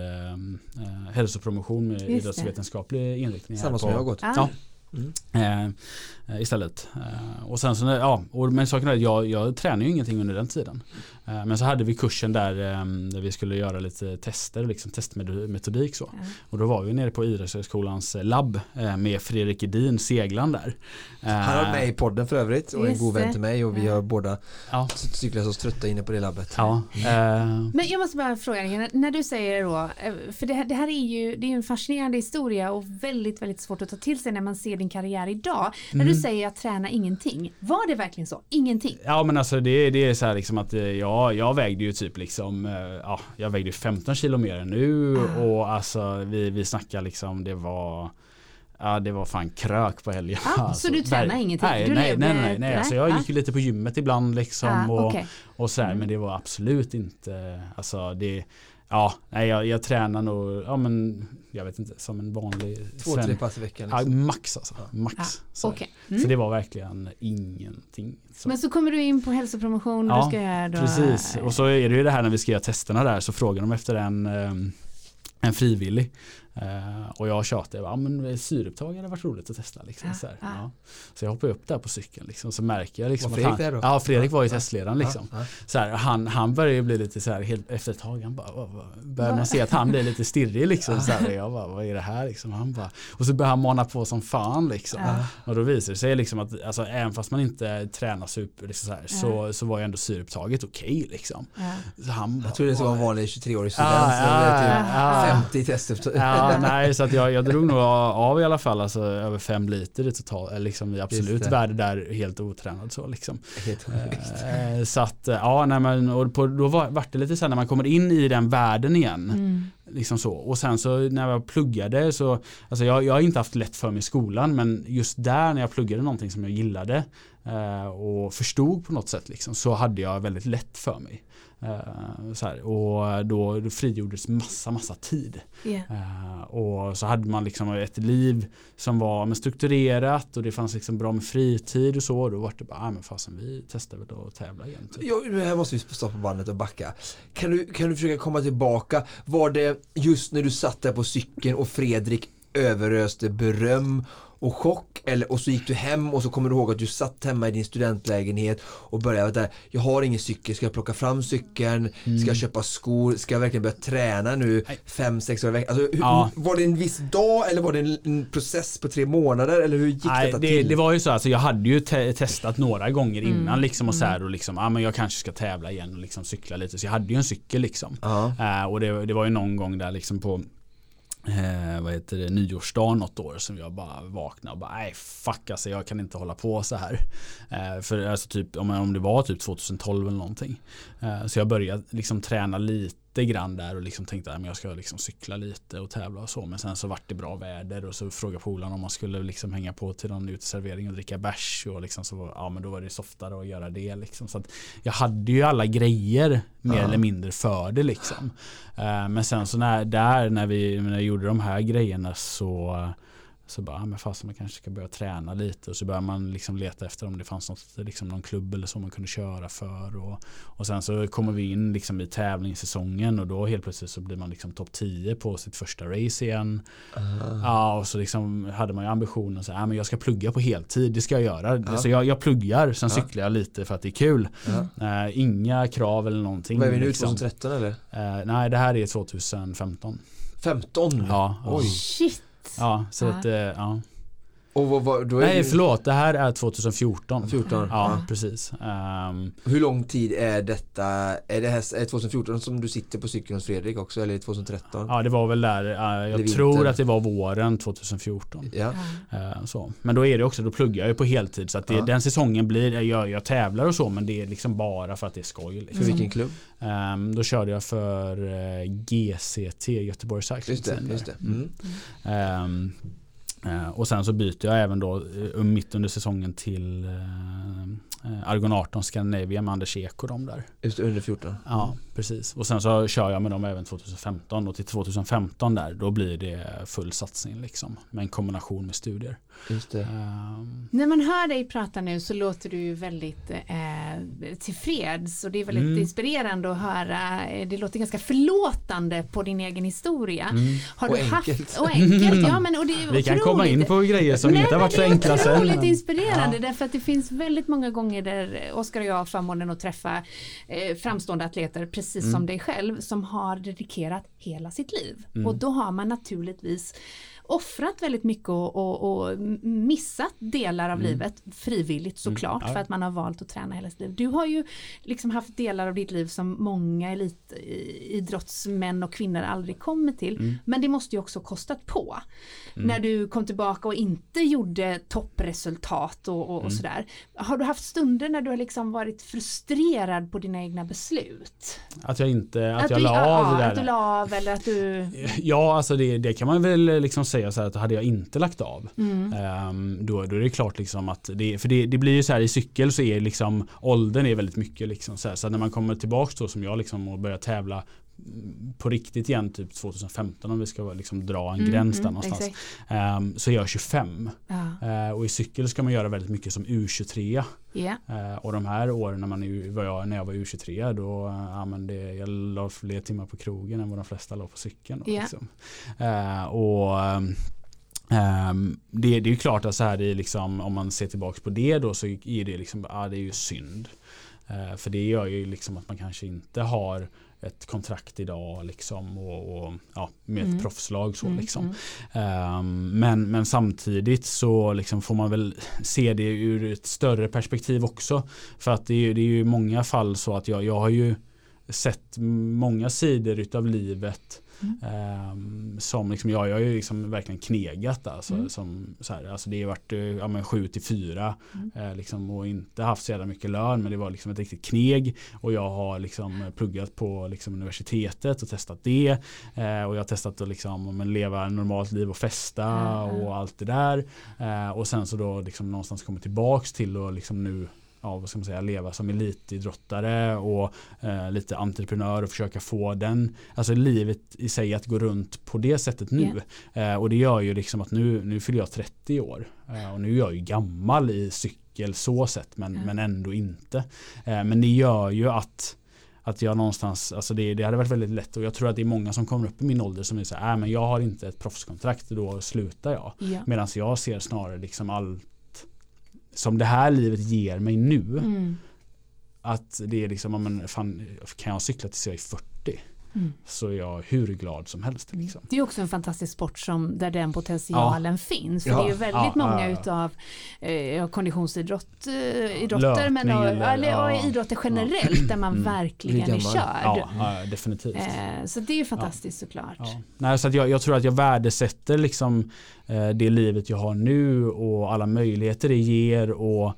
hälsopromotion med idrottsvetenskaplig inriktning. Samma som jag har gått. Ja. Mm. Eh, istället. Eh, och sen så, ja, och, men saken är att jag, jag tränar ju ingenting under den tiden. Eh, men så hade vi kursen där, där vi skulle göra lite tester, liksom testmetodik så. Mm. Och då var vi nere på Idrottshögskolans labb med Fredrik Edin, seglaren där. Han var med i podden för övrigt och en god vän till mig och vi har båda ja. cyklat oss trötta inne på det labbet. Ja. Mm. Men jag måste bara fråga dig, när du säger då, för det här, det här är ju det är en fascinerande historia och väldigt, väldigt svårt att ta till sig när man ser din karriär idag. När du du mm. säger att träna ingenting. Var det verkligen så? Ingenting? Ja men alltså det, det är så här liksom att eh, ja, jag vägde ju typ liksom, eh, ja, jag vägde 15 kilo mer än nu ah. och alltså vi, vi snackar liksom det var Ja det var fan krök på helgen. Ah, alltså, så du tränar ingenting? Nej, du nej, nej, nej, nej. Alltså, jag gick ju lite på gymmet ibland liksom ah, och, okay. och så här, mm. men det var absolut inte, alltså det Ja, nej, jag, jag tränar nog, ja men jag vet inte, som en vanlig Två, tre pass i veckan? Liksom. Ja, max alltså. Max. Ja, så. Okay. Mm. så det var verkligen ingenting. Så. Men så kommer du in på hälsopromotion ja, du ska göra då... precis. Och så är det ju det här när vi ska göra testerna där så frågar de efter en, ehm, en frivillig. Uh, och jag tjatade, ja men syreupptag hade varit roligt att testa. Liksom, så, här, ja. så jag hoppade upp där på cykeln liksom, så märker jag liksom var Fredrik han, där då? Ja, Fredrik var ju testledaren liksom. Så här, han, han började bli lite så här, helt, efter ett tag, han bara, vad, vad, börjar man se att han blir lite stirrig liksom. Så här, jag bara, vad är det här liksom? Han bara, och så börjar han mana på som fan liksom. Och då visar det sig liksom att, alltså, även fast man inte tränar super liksom, så, här, så, så var ju ändå syreupptaget okej okay, liksom. Så han bara, jag trodde det var en vanlig 23-årig student. Ja, ja, 50 tester. Ja, [laughs] nej, så att jag, jag drog nog av i alla fall alltså, över fem liter i total, liksom i absolut värde där helt otränad så liksom. Helt eh, så att ja, nej, men, och på, då var, var det lite så när man kommer in i den världen igen. Mm. Liksom så. Och sen så när jag pluggade så, alltså jag, jag har inte haft lätt för mig i skolan men just där när jag pluggade någonting som jag gillade eh, och förstod på något sätt liksom, så hade jag väldigt lätt för mig. Uh, så här, och då, frigjordes massa, massa tid. Yeah. Och så hade man liksom ett liv som var strukturerat och det fanns liksom bra med fritid och så. Och då var det bara, ah, men fasen vi testar väl att tävla igen. Typ. Ja, här måste vi stoppa bandet och backa. Kan du, kan du försöka komma tillbaka? Var det just när du satt där på cykeln och Fredrik överöste beröm och chock eller, och så gick du hem och så kommer du ihåg att du satt hemma i din studentlägenhet och började där, jag har ingen cykel, ska jag plocka fram cykeln, mm. ska jag köpa skor, ska jag verkligen börja träna nu fem, sex år i veckan? Alltså, ja. Var det en viss dag eller var det en, en process på tre månader eller hur gick Nej, detta det, till? Det var ju så, alltså, jag hade ju te testat några gånger mm. innan liksom och så här och liksom, ja men jag kanske ska tävla igen och liksom cykla lite så jag hade ju en cykel liksom. Uh, och det, det var ju någon gång där liksom på eh, vad heter det, nyårsdagen något år som jag bara vaknade och bara nej fuck alltså jag kan inte hålla på så här. Eh, för alltså typ om, om det var typ 2012 eller någonting. Eh, så jag började liksom träna lite lite grann där och liksom tänkte att jag ska liksom cykla lite och tävla och så. Men sen så vart det bra väder och så frågade polaren om man skulle liksom hänga på till någon uteservering och dricka bärs. Och liksom så, ja men då var det softare att göra det liksom. Så jag hade ju alla grejer mer ja. eller mindre för det liksom. Uh, men sen så när, där när vi när jag gjorde de här grejerna så så bara, ah, men fasen man kanske ska börja träna lite och så börjar man liksom leta efter om det fanns något, liksom någon klubb eller så man kunde köra för. Och, och sen så kommer vi in liksom i tävlingssäsongen och då helt plötsligt så blir man liksom topp 10 på sitt första race igen. Uh. Ja, och så liksom hade man ju ambitionen att säga, ah, men jag ska plugga på heltid, det ska jag göra. Uh. Så jag, jag pluggar, sen uh. cyklar jag lite för att det är kul. Uh, inga krav eller någonting. Vad är vi nu, liksom. 2013 eller? Uh, nej, det här är 2015. 15? Ja. Oj. Shit. Ja, så att, eh, ja. Och vad, vad, då är Nej, det... förlåt. Det här är 2014. 14. Ja, ja. precis. Um... Hur lång tid är detta? Är det här är det 2014 som du sitter på cykeln hos Fredrik också? Eller 2013? Ja, det var väl där. jag det tror vinter. att det var våren 2014. Ja. Uh, så. Men då är det också, då pluggar jag ju på heltid. Så att det, ja. den säsongen blir, jag, jag tävlar och så, men det är liksom bara för att det är skoj. Liksom. För vilken klubb? Um, då körde jag för uh, eh, GCT, Göteborg Cycling Just det. Just det. Mm. Um, Eh, och sen så byter jag även då eh, mitt under säsongen till eh, Argon 18 Scandinavia med Anders Ek och de där. Just under 14? Ja, precis. Och sen så kör jag med dem även 2015 och till 2015 där då blir det full satsning liksom med en kombination med studier. Just det. Um, När man hör dig prata nu så låter du väldigt eh, tillfreds och det är väldigt mm. inspirerande att höra. Det låter ganska förlåtande på din egen historia. Mm. Har och du enkelt. Haft, och enkelt. Ja, men, och det är [laughs] Vi kan komma in på grejer som Nej, inte har varit så enkla sen. Det är otroligt inspirerande ja. därför att det finns väldigt många gånger där Oskar och jag har förmånen att träffa eh, framstående atleter precis mm. som dig själv som har dedikerat hela sitt liv. Mm. Och då har man naturligtvis offrat väldigt mycket och, och, och missat delar av mm. livet frivilligt såklart mm. ja. för att man har valt att träna hela sitt liv. Du har ju liksom haft delar av ditt liv som många elitidrottsmän och kvinnor aldrig kommer till. Mm. Men det måste ju också kostat på. Mm. När du kom tillbaka och inte gjorde toppresultat och, och, mm. sådär. Har du haft stunder när du har liksom varit frustrerad på dina egna beslut? Att jag inte, att, att jag la av ja, det där. Att du la av eller att du... [laughs] Ja, alltså det, det kan man väl liksom säga så här att hade jag inte lagt av mm. um, då, då är det klart liksom att det, för det, det blir ju så här i cykel så är liksom åldern är väldigt mycket liksom så, här, så när man kommer tillbaks då som jag liksom och börjar tävla på riktigt igen typ 2015 om vi ska liksom dra en mm, gräns där mm, någonstans. Um, så är jag 25. Ja. Uh, och i cykel ska man göra väldigt mycket som U23. Yeah. Uh, och de här åren när, man var jag, när jag var U23 då uh, men det, jag la fler timmar på krogen än vad de flesta la på cykeln. Då, yeah. liksom. uh, och um, det, det är ju klart att så här, liksom, om man ser tillbaka på det då så är det liksom, ah, det är ju synd. Uh, för det gör ju liksom att man kanske inte har ett kontrakt idag liksom och, och ja, med mm. ett proffslag så mm, liksom. Mm. Um, men, men samtidigt så liksom får man väl se det ur ett större perspektiv också. För att det är, det är ju i många fall så att jag, jag har ju sett många sidor utav livet Mm. som liksom, jag, jag har ju liksom verkligen knegat alltså, mm. som, så här, alltså det har varit ja, men 7 till 4 mm. eh, liksom, och inte haft så jävla mycket lön men det var liksom ett riktigt kneg och jag har liksom pluggat på liksom, universitetet och testat det eh, och jag har testat att liksom, men, leva normalt liv och festa och allt det där eh, och sen så då liksom, någonstans kommit tillbaks till och liksom nu ja, vad ska man säga, leva som elitidrottare och eh, lite entreprenör och försöka få den, alltså livet i sig att gå runt på det sättet nu. Yeah. Eh, och det gör ju liksom att nu, nu fyller jag 30 år eh, och nu är jag ju gammal i cykel så sett men, mm. men ändå inte. Eh, men det gör ju att att jag någonstans, alltså det, det hade varit väldigt lätt och jag tror att det är många som kommer upp i min ålder som är så här, äh, men jag har inte ett proffskontrakt då slutar jag. Ja. Medan jag ser snarare liksom all, som det här livet ger mig nu. Mm. Att det är liksom, men fan, kan jag cykla tills jag är 40? Mm. Så är jag hur glad som helst. Mm. Liksom. Det är också en fantastisk sport som, där den potentialen ja. finns. För ja. det är ju väldigt ja, många ja, utav eh, konditionsidrott, eh, idrotter men och, eller, och idrotter generellt där man mm. verkligen är körd. Ja, definitivt. Eh, så det är ju fantastiskt såklart. Nej, så att jag, jag, tror att jag värdesätter liksom, eh, det livet jag har nu och alla möjligheter det ger och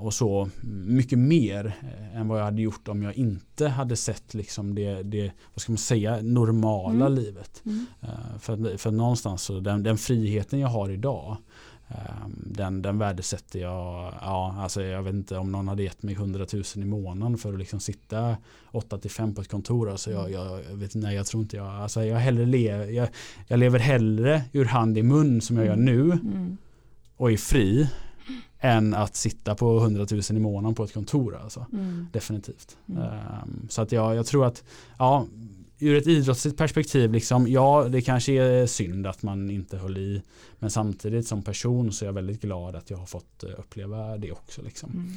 och så mycket mer eh, än vad jag hade gjort om jag inte hade sett liksom det, det vad ska man säga, normala mm. livet. Mm. Eh, för, för någonstans så den, den, friheten jag har idag den, den värdesätter jag, ja, alltså jag vet inte om någon hade gett mig 100 000 i månaden för att liksom sitta 8 till 5 på ett kontor. Alltså jag, jag, jag vet, nej, jag tror inte jag, alltså jag, hellre le, jag, jag lever hellre ur hand i mun som jag gör mm. nu mm. och är fri än att sitta på 100 000 i månaden på ett kontor. Alltså. Mm. Definitivt. Mm. Um, så att jag, jag tror att ja, ur ett idrottsligt perspektiv, liksom, ja det kanske är synd att man inte höll i. Men samtidigt som person så är jag väldigt glad att jag har fått eh, uppleva det också. Liksom.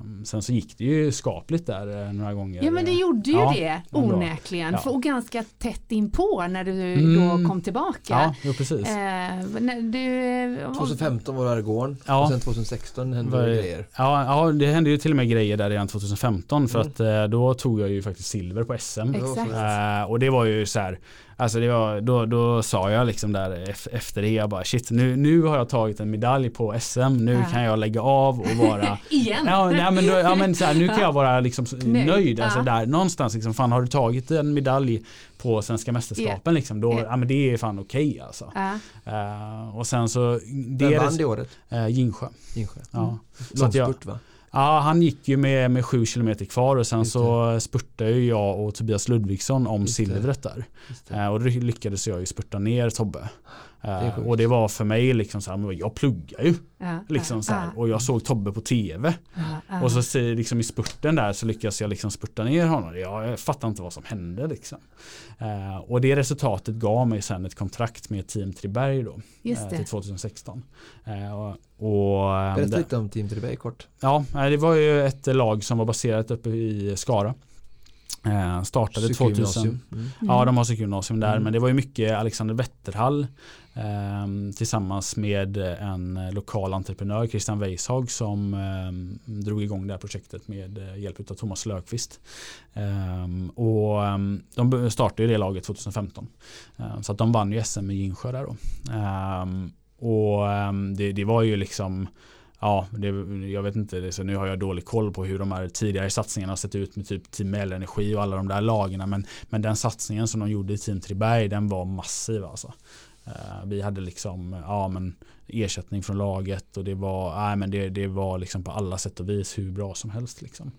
Um, sen så gick det ju skapligt där uh, några gånger. Ja men det gjorde ju ja, det onekligen. Ja. För, och ganska tätt inpå när du mm. då kom tillbaka. Ja, precis. Uh, du, 2015 var det gården ja. och sen 2016 hände det grejer. Ja, ja, det hände ju till och med grejer där redan 2015 för mm. att uh, då tog jag ju faktiskt silver på SM. Exakt. och det var ju så här Alltså det var, då, då sa jag liksom där efter det, jag bara shit nu, nu har jag tagit en medalj på SM, nu ja. kan jag lägga av och vara [laughs] Igen? Ja, nej, men, då, ja, men så här, nu kan jag vara liksom nöjd. Alltså, där, någonstans liksom, fan har du tagit en medalj på svenska mästerskapen yeah. liksom, då, yeah. ja men det är fan okej okay, alltså. Uh. och sen så Vem vann det året? Uh, Gingsjö. Gingsjö. Ja. Mm. Långspurt va? Ja, han gick ju med, med sju kilometer kvar och sen så spurtade ju jag och Tobias Ludvigsson om silvret där. Eh, och då lyckades jag ju spurta ner Tobbe. Det och det var för mig liksom så här, jag pluggar ju. Ja, liksom så här, och jag såg Tobbe på tv. Ja, och så liksom i spurten där så lyckas jag liksom spurta ner honom. Jag fattar inte vad som hände liksom. Uh, och det resultatet gav mig sen ett kontrakt med Team Triberg då. Uh, till 2016. Uh, och, och, Berätta lite om Team Triberg kort. Ja, det var ju ett lag som var baserat uppe i Skara. Eh, startade 2000. Mm. Ja, de har cykelgymnasium där. Mm. Men det var ju mycket Alexander Wetterhall eh, Ehm, tillsammans med en lokal entreprenör, Christian Weishag, som ehm, drog igång det här projektet med eh, hjälp av Thomas Löfqvist. Ehm, och de startade det laget 2015. Så att de vann ju SM i Gingsjö där då. och det, det var ju liksom ja, det, jag vet inte, så nu har jag dålig koll på hur de här tidigare satsningarna har sett ut med typ Team Elenergi och alla de där lagarna. Men, men den satsningen som de gjorde i Team Triberg, den var massiv alltså. Eh, vi hade liksom, ja men ersättning från laget och det var, nej, men det, det var liksom på alla sätt och vis hur bra som helst. Liksom.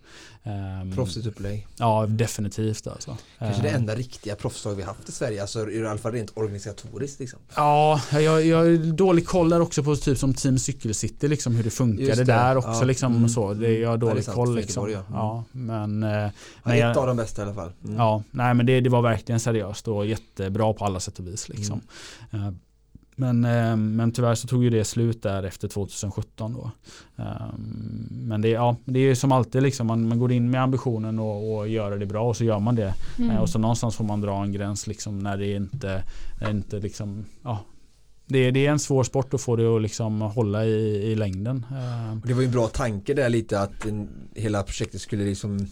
Um, Proffsigt upplägg. Ja, definitivt. Alltså. Kanske det ehm. enda riktiga proffslag vi haft i Sverige, alltså i alla fall rent organisatoriskt. Liksom. Ja, jag, jag har dålig koll där också på typ som Team Cykelcity, liksom, hur det funkade det. där också. Ja. Liksom, mm. så. Det, jag har dålig ja, koll. Liksom. Ja. ja. men, eh, ja, ett jag, av de bästa i alla fall. Mm. Ja, nej, men det, det var verkligen seriöst och jättebra på alla sätt och vis. Liksom. Men, eh, men tyvärr så tog ju det slut där efter 2017 då. Ehm, men det, ja, det är som alltid liksom, man, man går in med ambitionen och, och göra det bra och så gör man det. Mm. Eh, och så någonstans får man dra en gräns liksom när det inte, inte liksom, ja, det, det, är en svår sport att få det att liksom hålla i, i längden. Ehm. Det var ju en bra tanke där lite att en, hela projektet skulle liksom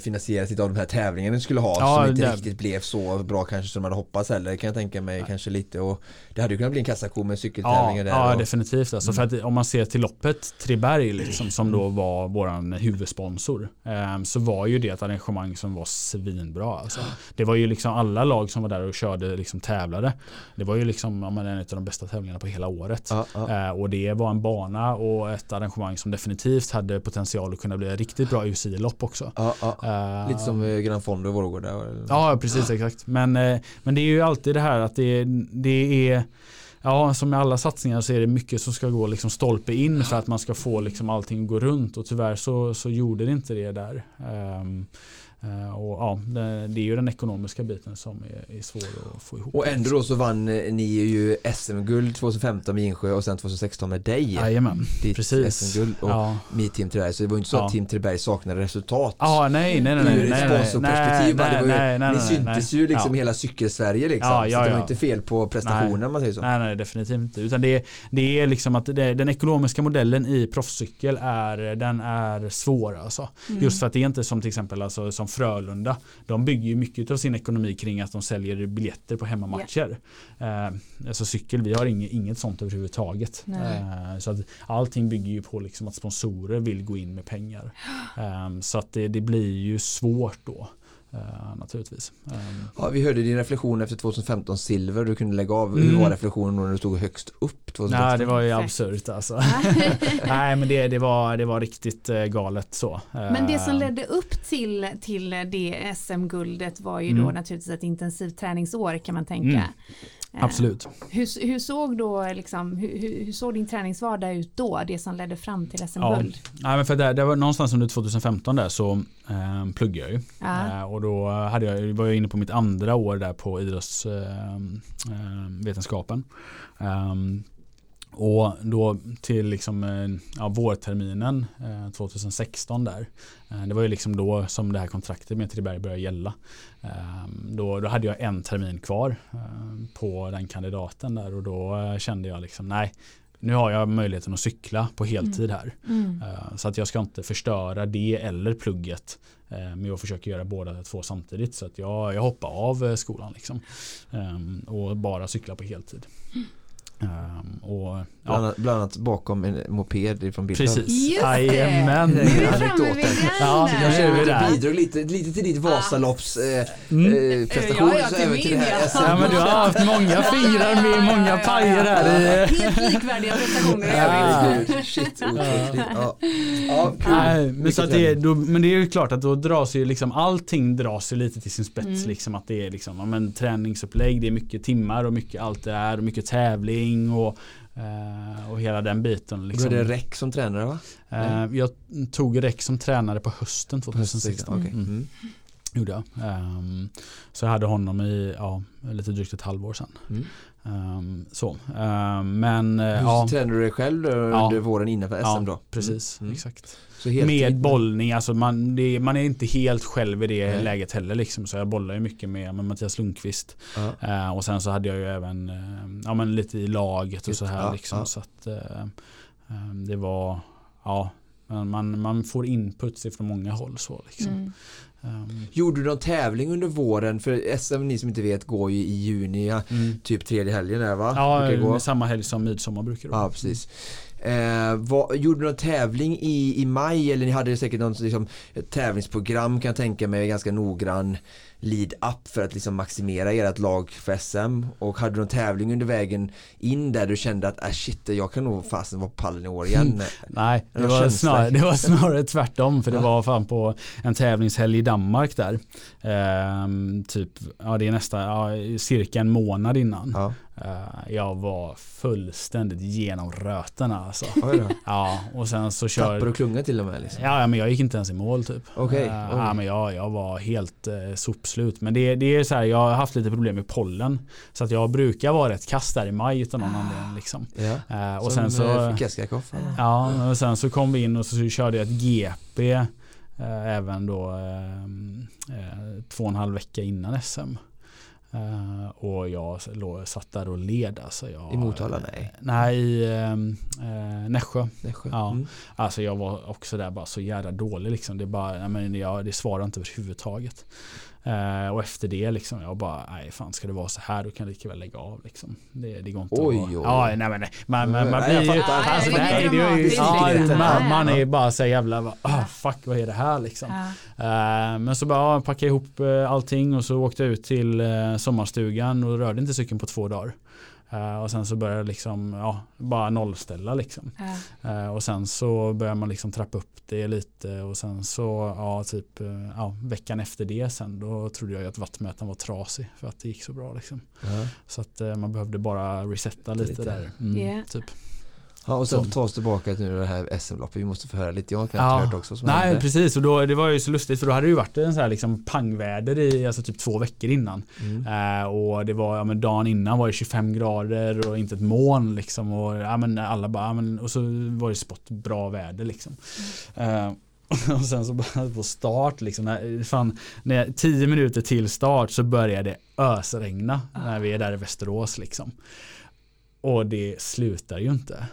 finansieras lite av de här tävlingarna skulle ha ja, som inte det... riktigt blev så bra kanske som man hade hoppats heller kan jag tänka mig Nej. kanske lite och det hade ju kunnat bli en kassako med cykeltävlingar ja, där. Ja och... definitivt alltså, mm. för att om man ser till loppet Triberg liksom, som då var våran huvudsponsor eh, så var ju det ett arrangemang som var svinbra alltså. Det var ju liksom alla lag som var där och körde liksom tävlade. Det var ju liksom ja, en av de bästa tävlingarna på hela året. Ja, ja. Eh, och det var en bana och ett arrangemang som definitivt hade potential att kunna bli ett riktigt bra UCI-lopp också. Uh, Lite som uh, Grand Fondo i Vårgårda. Ja, precis exakt. Men, uh, men det är ju alltid det här att det, det är Ja, som med alla satsningar så är det mycket som ska gå liksom stolpe in för att man ska få liksom allting att gå runt och tyvärr så, så gjorde det inte det där. Um, Eh, och ja, det, är ju den ekonomiska biten som är, är, svår att få ihop. Och ändå då så vann eh, ni ju SM-guld 2015 med Insjö och sen 2016 med dig. Jajamän, precis. SM-guld och ja. med Team Treberg. Så det var ju inte så ja. att Team Treberg saknade resultat. Ja, nej, nej, nej. nej, Ur ett sponsorperspektiv. Nej, nej, nej, Ni syntes ju liksom ja. hela cykel-Sverige liksom. Ja, ja, så det var inte fel på prestationen om man säger så. Nej, nej, definitivt inte. Utan det, det är liksom att det, den ekonomiska modellen i proffscykel är, den är svår alltså. Mm. Just för att det är inte som till exempel alltså, som Frölunda. De bygger ju mycket av sin ekonomi kring att de säljer biljetter på hemmamatcher. Yeah. Eh, alltså cykel, vi har inget, inget sånt överhuvudtaget. Eh, så att allting bygger ju på liksom att sponsorer vill gå in med pengar. [gasps] Eh, så att det, det blir ju svårt då. Uh, naturligtvis. Um, ja, vi hörde din reflektion efter 2015 silver. Du kunde lägga av. Mm. Hur var reflektionen när du stod högst upp? 2015? Nej, det var ju absurt alltså. [laughs] Nej, men det, det, var, det var riktigt uh, galet så. Men det som ehm. ledde upp till, till det SM-guldet var ju mm. då naturligtvis ett intensivt träningsår kan man tänka. Mm. Eh, Absolut. Hur, hur, såg då liksom, hur, hur, såg din träningsvardag ut då? Det som ledde fram till SM-guld? Ja, men för det, det var någonstans under 2015 där så eh, pluggade jag ju. Ja. Eh, och då hade jag, var jag inne på mitt andra år där på idrottsvetenskapen. Eh, ehm, och då till liksom, eh, ja, vårterminen eh, 2016 där. Eh, det var ju liksom då som det här kontraktet med Triberg började gälla. Eh, då, då hade jag en termin kvar eh, på den kandidaten där och då eh, kände jag liksom nej nu har jag möjligheten att cykla på heltid här. Mm. Mm. Så att jag ska inte förstöra det eller plugget. Men jag försöker göra båda två samtidigt. Så att jag, jag hoppar av skolan liksom. Och bara cykla på heltid. Mm. Um, och, ja. bland, annat, bland annat bakom en moped från bilden. Precis, jajamän. Nu är vi framme vid ja, Jag känner att du bidrog lite, lite till ditt Vasalopps eh, mm. eh, prestation. Ja, ja, till till det ja, men du har haft många fingrar med många pajer här. Helt likvärdiga prestationer ja. Shit, ja. ja, Nej, men, så att det, då, men det är ju klart att då dras ju liksom allting dras ju lite till sin spets. Mm. Liksom, att det är liksom, men, träningsupplägg, det är mycket timmar och mycket allt det är och mycket tävling ring och, eh, och hela den biten. Liksom. Du hade REC som tränare va? Eh, jag tog REC som tränare på hösten 2016. Okay. Mm. Mm. Gjorde jag. Um, så jag hade honom i ja, lite drygt ett halvår sedan. Mm. Um, så. Um, men Hur ja. tränade du dig själv under ja. våren innan för SM ja, då? precis. Mm. Exakt. Med bollning, alltså man, det, man är inte helt själv i det Nej. läget heller. Liksom, så jag bollar ju mycket med, med Mattias Lundqvist. Ja. Uh, och sen så hade jag ju även uh, ja, men lite i laget och så här. Liksom, så att, uh, det var, ja, man, man får inputs från många håll. Så, liksom. Mm. Um, Gjorde du någon tävling under våren? För SM, ni som inte vet, går ju i juni, mm. typ tredje helgen där va? Ja, gå. samma helg som midsommar brukar det Ja, precis. Eh, vad, gjorde du någon tävling i, i maj eller ni hade säkert något liksom, tävlingsprogram kan jag tänka mig ganska noggrann lead-up för att liksom maximera ert lag för SM och hade du någon tävling under vägen in där du kände att äh, shit jag kan nog fasen vara på pallen i år igen? [laughs] Nej, det var, snarare, det var snarare tvärtom för det var fan på en tävlingshelg i Danmark där. Ehm, typ, ja det är nästan, ja, cirka en månad innan. Ja. Uh, jag var fullständigt genom rötterna alltså. ja, och sen så kör... Tappade du klunga till och med? Liksom. Ja, men jag gick inte ens i mål typ. Okay. Uh, ja, men jag, jag var helt uh, sopslut. Men det, det är så här, jag har haft lite problem med pollen. Så att jag brukar vara rätt kast där i maj utan någon anledning. Liksom. Ja. och Som sen så... Ja, och sen så kom vi in och så körde jag ett GP. även då två och en halv vecka innan SM. Uh, och jag låg, satt där och led. Alltså jag, I Motala? Nej. Nej, i uh, Nässjö. Nässjö. Ja. Mm. Alltså jag var också där bara så jävla dålig. Liksom. Det, bara, men jag, det svarade inte överhuvudtaget. Uh, och efter det liksom, jag bara, nej fan ska det vara så här då kan jag lika väl lägga av liksom. Det, det går inte oj, att... Oj, Ja, nej men man, man, man blir ju... Alltså, det, det, det, det, ja, man, man är bara så jävla, oh, fuck vad är det här liksom. Uh, men så bara ja, packade ihop uh, allting och så åkte jag ut till uh, sommarstugan och rörde inte cykeln på två dagar. Uh, och sen så började jag liksom, ja, bara nollställa liksom. Uh, och sen så börjar man liksom trappa upp det lite och sen så, ja, typ, uh, ja, veckan efter det sen då trodde jag att vattmätaren var trasig för att det gick så bra liksom. Så att man behövde bara resetta lite, lite. där. Mm, yeah. typ. Ja, och sen ta oss tillbaka till det här SM-loppet. Vi måste få höra lite. Jag har inte ja. hört också. Nej, hände. precis. Och då, det var ju så lustigt för då hade det ju varit en så här liksom pangväder i alltså typ två veckor innan. Mm. Uh, och det var, ja men dagen innan var det 25 grader och inte ett moln liksom. Och, ja, men alla bara, ja, men, och så var det spott bra väder liksom. Uh, [laughs] och sen så på start liksom, när, fan, när, tio minuter till start så började det ösregna när vi är där i Västerås liksom. Och det slutar ju inte.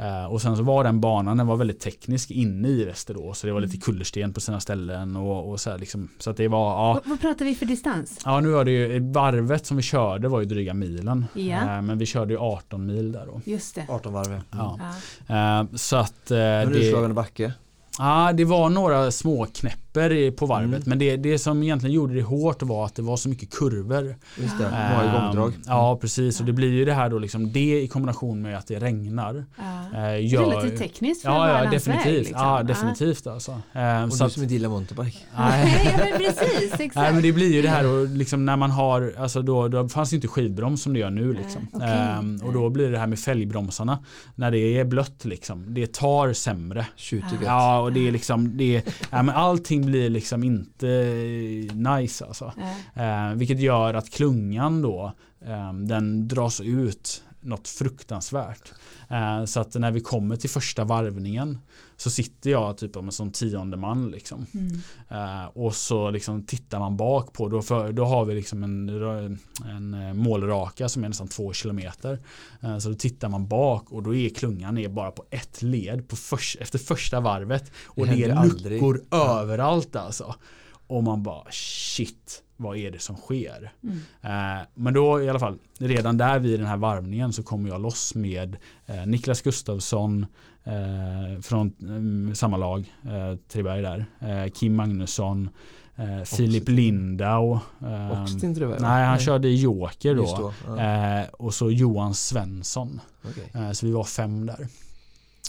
Uh, och sen så var den banan, den var väldigt teknisk inne i Västerås. Så det var lite mm. kullersten på sina ställen och, och så här liksom. Så att det var, ja. Vad pratar vi för distans? Ja nu var det ju, varvet som vi körde var ju dryga milen. Ja. Uh, men vi körde ju 18 mil där då. Just det. 18 varv mm. ja. Uh, så att. Uh, men utslagen backe? Ja, det var några små knäpper på varvet. Mm. Men det, det som egentligen gjorde det hårt var att det var så mycket kurvor. Just det, många um, gångdrag. Ja, precis. Och det blir ju det här då liksom, det i kombination med att det regnar. Ja. Uh, gör, Relativt tekniskt för ja, ja, definitivt. Liksom. Ja, definitivt alltså. Um, och så du som inte gillar mountainbike. [laughs] Nej, men precis. Exakt. [laughs] Nej, men det blir ju det här och liksom när man har, alltså då, då fanns det inte skivbroms som det gör nu liksom. Okay. Um, och då blir det här med fälgbromsarna. När det är blött liksom, det tar sämre. Tjutigt. Ja, och det är liksom, det är, ja, men allting blir liksom inte nice alltså. Eh, vilket gör att klungan då, eh, den dras ut något fruktansvärt. Eh, så att när vi kommer till första varvningen så sitter jag typ som tionde man liksom. Mm. Uh, och så liksom tittar man bak på då, för, då har vi liksom en, en eh, målraka som är nästan två kilometer. Uh, så då tittar man bak och då är klungan ner bara på ett led på för, efter första varvet. Och det, det är luckor aldrig. överallt alltså. Och man bara shit vad är det som sker? Mm. Eh, men då i alla fall, redan där vid den här varvningen så kommer jag loss med eh, Niklas Gustafsson eh, från mm, samma lag, eh, Treberg där, eh, Kim Magnusson, eh, Filip Lindau. Eh, nej, han nej. körde Joker då. då ja. och så Johan Svensson. Okay. så vi var fem där.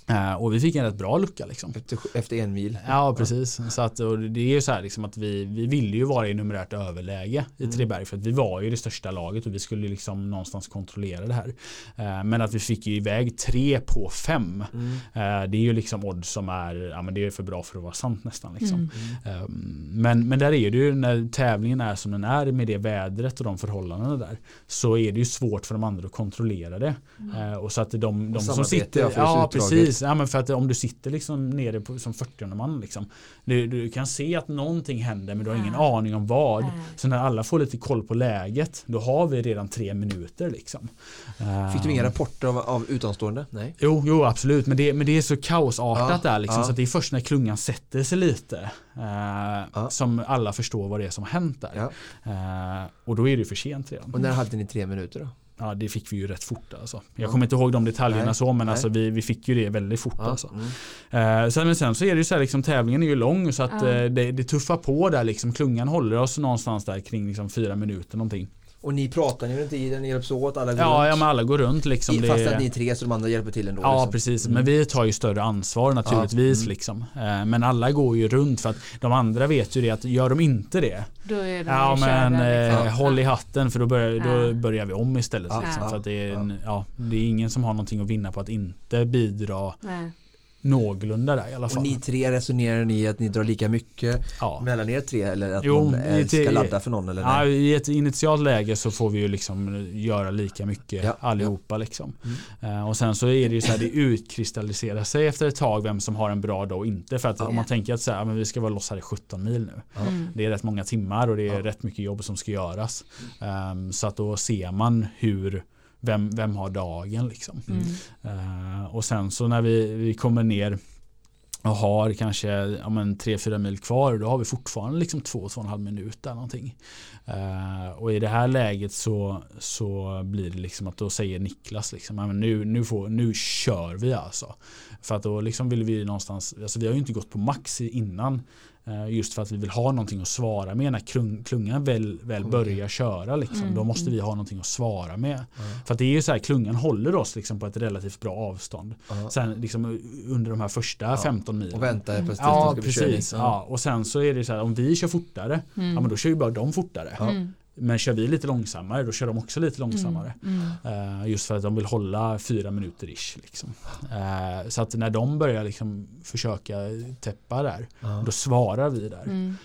Uh, och vi fick en rätt bra lucka liksom. Efter, efter en mil? Ja, precis. Så att, och det är ju så här liksom att vi, vi ville ju vara i numerärt överläge i mm. Treberg för att vi var ju det största laget och vi skulle liksom någonstans kontrollera det här. Uh, men att vi fick ju iväg tre på fem. Mm. Uh, det är ju liksom odds som är, ja men det är för bra för att vara sant nästan liksom. Mm. Um, men, men där är det ju när tävlingen är som den är med det vädret och de förhållandena där. Så är det ju svårt för de andra att kontrollera det. Mm. och så att de, de som sitter, ja precis Ja, men för att om du sitter liksom nere på, som 40 man liksom. Du, du, kan se att någonting händer men du har ingen ja. aning om vad. Ja. Så när alla får lite koll på läget då har vi redan tre minuter liksom. Fick du inga rapporter av, av utomstående? Nej. Jo, jo absolut men det, men det är så kaosartat ja. där liksom. Så det är först när klungan sätter sig lite uh, som alla förstår vad det är som har hänt där. Uh, och då är det för sent redan. Och när hade ni tre minuter då? Ja, det fick vi ju rätt fort alltså. Jag kommer inte ihåg de detaljerna nej, så men alltså vi, vi fick ju det väldigt fort ja, alltså. Mm. Eh, sen, men sen så är det ju så här liksom tävlingen är ju lång så att ja. eh, det, det tuffar på där liksom. Klungan håller oss någonstans där kring liksom fyra minuter någonting. Och ni pratar ju inte i den, ni hjälps åt, alla går ja, runt. Ja, men alla går runt liksom. I, fast att ni är tre så de andra hjälper till ändå. Ja, liksom. precis. Men mm. vi tar ju större ansvar naturligtvis ja. mm. liksom. Eh, men alla går ju runt för att de andra vet ju det att gör de inte det då är de Ja men liksom. eh, håll i hatten för då börjar, då börjar vi om istället. Liksom, för att det är, ja, det är ingen som har någonting att vinna på att inte bidra Nej någorlunda där i alla fall. Och ni tre resonerar ni att ni drar lika mycket ja. mellan er tre eller att jo, någon ska ladda för någon? Eller ja, I ett initialt läge så får vi ju liksom göra lika mycket ja. allihopa liksom. Mm. Uh, och sen så är det ju så här, det utkristalliserar sig efter ett tag vem som har en bra dag och inte. För att om man tänker att så här, men vi ska vara loss här i 17 mil nu. Mm. Det är rätt många timmar och det är rätt mycket jobb som ska göras. Um, så att då ser man hur vem, vem har dagen liksom. Mm. Uh, och sen så när vi, vi kommer ner och har kanske ja, 3-4 mil kvar då har vi fortfarande liksom 2-2,5 minuter någonting. Uh, och i det här läget så, så blir det liksom att då säger Niklas liksom, men nu, nu, får, nu kör vi alltså. För att då liksom vill vi någonstans, alltså vi har ju inte gått på max innan just för att vi vill ha någonting att svara med när klungan väl, väl börjar köra. Liksom, mm. Då måste vi ha någonting att svara med. Mm. För att det är ju så här, klungan håller oss liksom på ett relativt bra avstånd. Mm. Sen liksom under de här första ja. 15 milen. Och väntar på Ja, precis. Ja. Och sen så är det så här, om vi kör fortare, mm. ja men då kör ju bara de fortare. Mm. Men kör vi lite långsammare då kör de också lite långsammare. Mm. Mm. Uh, just för att de vill hålla fyra minuter ish. Liksom. Uh, så att när de börjar liksom försöka täppa där uh. då svarar vi där. Mm.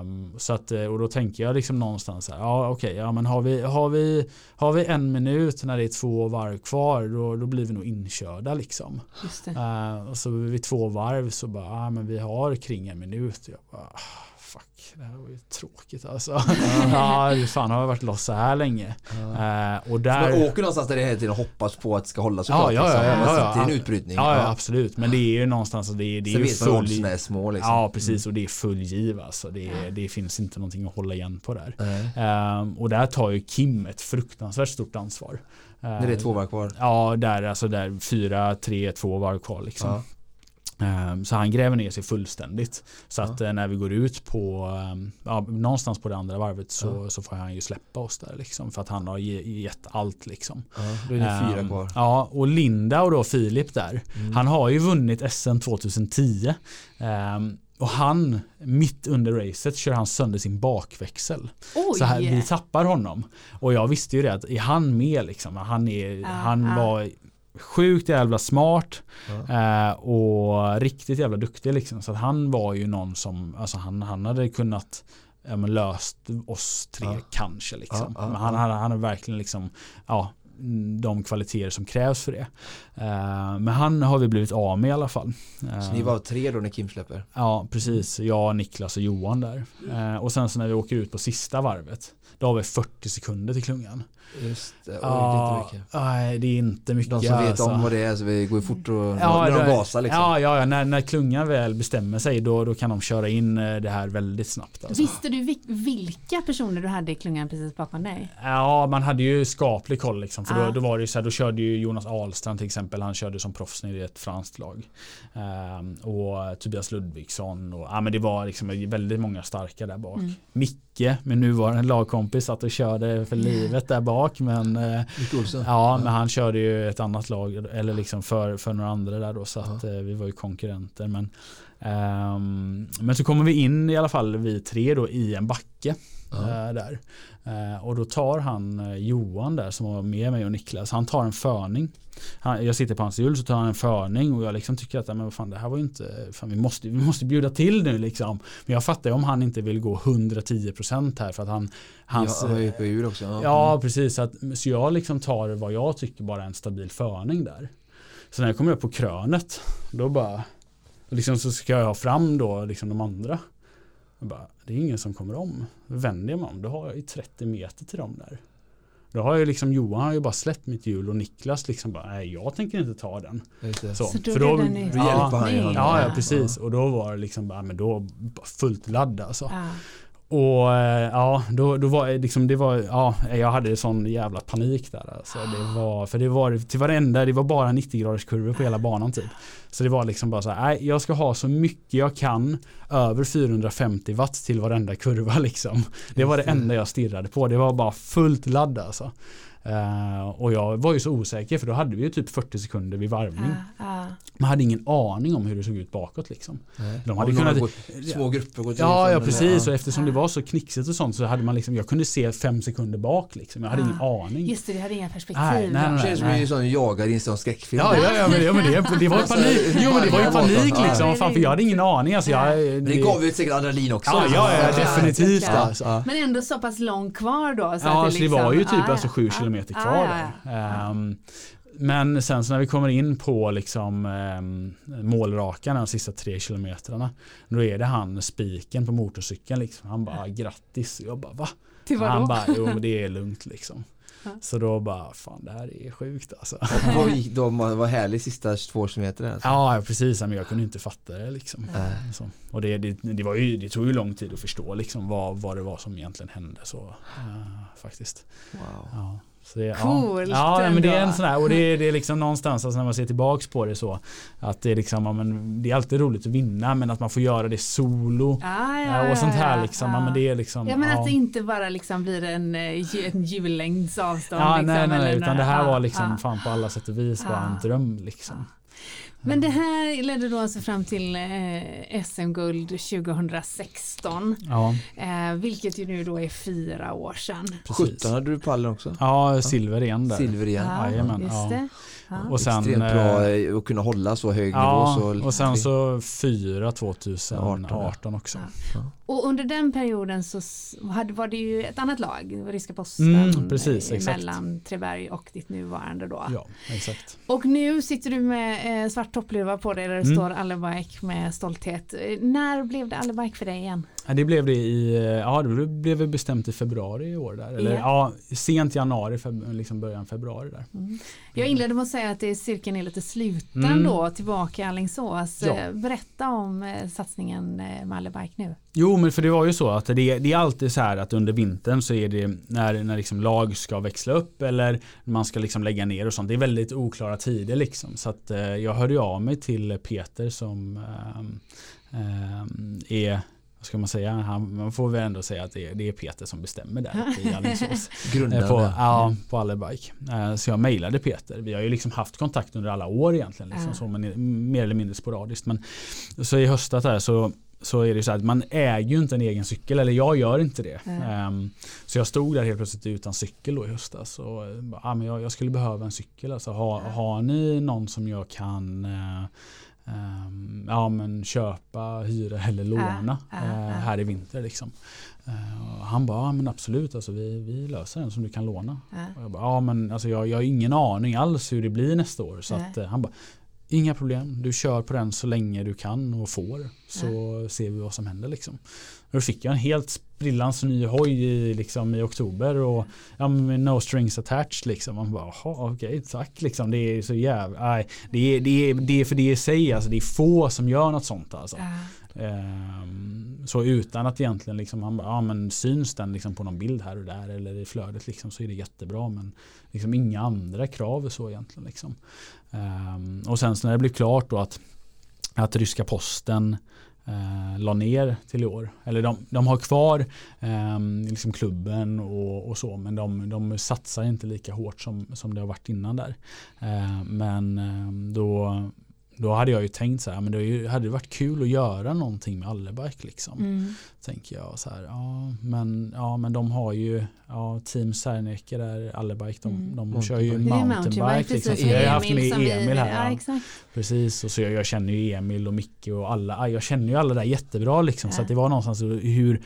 Um, så att, och då tänker jag liksom någonstans här, ja okej, okay, ja, men har vi, har, vi, har vi en minut när det är två varv kvar då, då blir vi nog inkörda liksom. och så vid två varv så bara, ja men vi har kring en minut. Jag bara, fuck, det här var ju tråkigt alltså. ja, [laughs] fan har jag varit loss så här länge. Ja. Uh, och där... man åker någonstans där det hela tiden hoppas på att det ska hålla såklart. Ja, ja, ja, liksom. ja, ja, en utbrytning. Ja, ja, absolut. Men det är ju någonstans, det är, det är ju full... är små liksom. Ja, precis. Och det är full giv alltså. Det, är, det finns inte någonting att hålla igen på där. Um, och där tar ju Kim ett fruktansvärt stort ansvar. När det är två varv kvar? Ja, där alltså där fyra, tre, två varv kvar liksom. Ehm, så han gräver ner sig fullständigt. Så att ja. Eh, när vi går ut på ehm, ja, någonstans på det andra varvet så, ja. så får han ju släppa oss där liksom. För att han har gett allt liksom. Ja, då är det fyra ehm, kvar. Ja, och Linda och då Filip där. Mm. Han har ju vunnit SM 2010. Och han, mitt under racet, kör han sönder sin bakväxel. Oj. Så här, vi tappar honom. Och jag visste ju det att är han med liksom, han, är, uh, han uh. var sjukt jävla smart ja. eh, och riktigt jävla duktig liksom. Så att han var ju någon som, alltså han, han hade kunnat ja, löst oss tre ja. kanske liksom. men han, han, han har verkligen liksom, ja, de kvaliteter som krävs för det. Uh, men han har vi blivit av med i alla fall. Uh, så ni var tre då när Kim släpper? Ja, precis. Jag, Niklas och Johan där. Uh, och sen så när vi åker ut på sista varvet, då har vi 40 sekunder till klungan. Just det, Oj, ja, det är inte mycket. Nej, det är inte mycket. De som vet alltså. om vad det är, så vi går fort och ja, när de gasar liksom. Ja, ja, ja när, när klungan väl bestämmer sig då, då kan de köra in eh, det här väldigt snabbt. Alltså. Visste du vilka personer du hade i klungan precis bakom dig? Ja, man hade ju skaplig koll liksom. För ah. då, då, var det så här, då körde ju Jonas Ahlstrand till exempel, han körde som proffs i ett franskt lag. Um, och Tobias Ludvigsson och ja, men det var liksom väldigt många starka där bak. Mm. Micke, min nuvarande lagkompis, satt och körde för livet där bak bak men, eh, ja, men han körde ju ett annat lag eller liksom för, för några andra där då så att ja. Eh, vi var ju konkurrenter men um, men så kommer vi in i alla fall vi tre då i en backe ja. uh, där uh, och då tar han uh, Johan där som var med mig och Niklas han tar en förning han, jag sitter på hans hjul så tar han en förning och jag liksom tycker att men vad fan, det här var ju inte, fan, vi, måste, vi måste bjuda till nu liksom. Men jag fattar ju om han inte vill gå 110% här för att han hans, ja, är på hjul också. Ja, ja precis. Så, att, så jag liksom tar vad jag tycker bara en stabil förning där. Så när jag kommer upp på krönet då bara liksom så ska jag ha fram då liksom de andra. Bara, det är ingen som kommer om. Vänder jag mig om då har jag ju 30 meter till dem där. Då har ju liksom Johan har ju bara släppt mitt hjul och Niklas liksom bara nej jag tänker inte ta den. Så, så då för då, den ja, ja, ja, precis. Och då var det liksom bara men då fullt ladd alltså. Ja. Och eh, ja, då, då var liksom, det var, ja, jag hade sån jävla panik där. Alltså. Det var, för det var till varenda, det var bara 90 graders kurvor på hela banan typ. Så det var liksom bara så här, nej, jag ska ha så mycket jag kan över 450 watt till varenda kurva [laughs] liksom. Det var det enda jag stirrade på, det var bara fullt ladd alltså. Uh, och jag var ju så osäker för då hade vi ju typ 40 sekunder vid varvning. Uh, uh. Man hade ingen aning om hur det såg ut bakåt liksom. De hade kunnat, gått, små grupper gått Ja, ja precis och eftersom det var så knixigt och sånt så hade man liksom, jag kunde se fem sekunder bak liksom. Jag hade ingen aning. Just det, du hade inga perspektiv. Nej, nej, nej, det känns som en sån jagare i en sån skräckfilm. Ja, ja, ja, men, ja, men det, det var panik. Jo men det var ju panik liksom. Fan, för jag hade ingen aning. Alltså, jag, det, det gav ju säkert adrenalin också. Ja, ja, ja definitivt. Alltså. Men ändå så pass långt kvar då. Så ja, att det, liksom, så det var ju typ alltså sju kilometer kvar. Um, men sen så när vi kommer in på liksom um, målrakan de sista tre kilometrarna. Då är det han spiken på motorcykeln liksom. Han bara grattis. Jag bara va? Till vadå? Han bara jo men det är lugnt liksom. Så då bara, fan det här är sjukt alltså. Vad gick de, var härlig sista två kilometer? Alltså. Ja precis, men jag kunde inte fatta det liksom. Mm. Och det, det, det, var ju, det tog ju lång tid att förstå liksom vad, vad det var som egentligen hände så uh, faktiskt. Wow. Ja. Så det, Coolt ja, ja men det är en sån här, och det är, det är liksom någonstans alltså när man ser tillbaks på det så att det är liksom, ja, men det är alltid roligt att vinna men att man får göra det solo ah, ja, och sånt här liksom. Ja. men det är liksom, ja men att det inte bara liksom blir en, eh, en jullängds avstånd. Ja, liksom, nej, nej, nej utan det här var liksom fan på alla sätt och vis bara en dröm liksom. Men det här ledde då alltså fram till eh, SM-guld 2016. Ja. Eh, vilket ju nu då är fyra år sedan. 17 hade du pallen också? Ja, silver igen där. Silver igen. Ja, Jajamän, just ja. det. Och sen, Extremt bra eh, att kunna hålla så hög ja, nivå. Så och sen så fyra 2018 18 också. Ja. Och under den perioden så hade, var det ju ett annat lag, Ryska Posten, mm, precis, eh, mellan Treberg och ditt nuvarande då. Ja, exakt. Och nu sitter du med eh, svart toppluva på dig där det mm. står Allerbike med stolthet. När blev det Allerbike för dig igen? Ja, det blev det i, eh, ja det blev bestämt i februari i år där. Eller ja, ja sent januari, feb, liksom början februari där. Mm. Jag inledde med att säga att det är cirkeln är lite sluten mm. då tillbaka i Alingsås. Ja. Berätta om satsningen med Allerbike nu. Jo men för det var ju så att det, det, är alltid så här att under vintern så är det när, när liksom lag ska växla upp eller man ska liksom lägga ner och sånt. Det är väldigt oklara tider liksom. Så att eh, jag hörde av mig till Peter som eh, eh, är ska man säga, han, man får väl ändå säga att det är, det är Peter som bestämmer där i [laughs] Alingsås. Grundande. På, ja, på Allerbike. Eh, så jag mejlade Peter. Vi har ju liksom haft kontakt under alla år egentligen. Liksom, så, men mer eller mindre sporadiskt. Men, så i höstas där så så är det så att man äger ju inte en egen cykel eller jag gör inte det. Um, så jag stod där helt plötsligt utan cykel då i höstas och ah, men jag, jag skulle behöva en cykel. Alltså, ha, har ni någon som jag kan uh, um, ja, men köpa, hyra eller låna uh, uh, här i vinter liksom. han bara, ja men absolut, alltså, vi, vi löser den som du kan låna. Och jag bara, ja men alltså, jag, jag har ingen aning alls hur det blir nästa år. Så att, han bara, Inga problem, du kör på den så länge du kan och får. Så ser vi vad som händer liksom. Då fick jag en helt sprillans ny hoj i, liksom, i oktober och ja, med no strings attached liksom. Man bara, okej okay, tack liksom. Det är så jävla, nej, det är, det är, det är för det i sig alltså. Det är få som gör något sånt alltså. Ja. Um, så utan att egentligen liksom, man bara, ja men syns den liksom på någon bild här och där eller i flödet liksom så är det jättebra men liksom inga andra krav så egentligen liksom. Um, och sen så när det blev klart då att, att ryska posten eh, la ner till i år. Eller de, de har kvar eh, liksom klubben och, och, så men de, de satsar inte lika hårt som, som det har varit innan där. Eh, men ehm, då då hade jag ju tänkt så här, men det hade varit kul att göra någonting med Allerbike liksom. Mm. Tänker jag så här, ja men, ja men de har ju, ja Team Serneke där, Allerbike, de, mm. de kör ju mountainbike. mountainbike liksom. Jag har haft med Emil här. Ja, Precis, och så jag, jag, känner ju Emil och Micke och alla, jag känner ju alla där jättebra liksom. Ja. Så att det var någonstans hur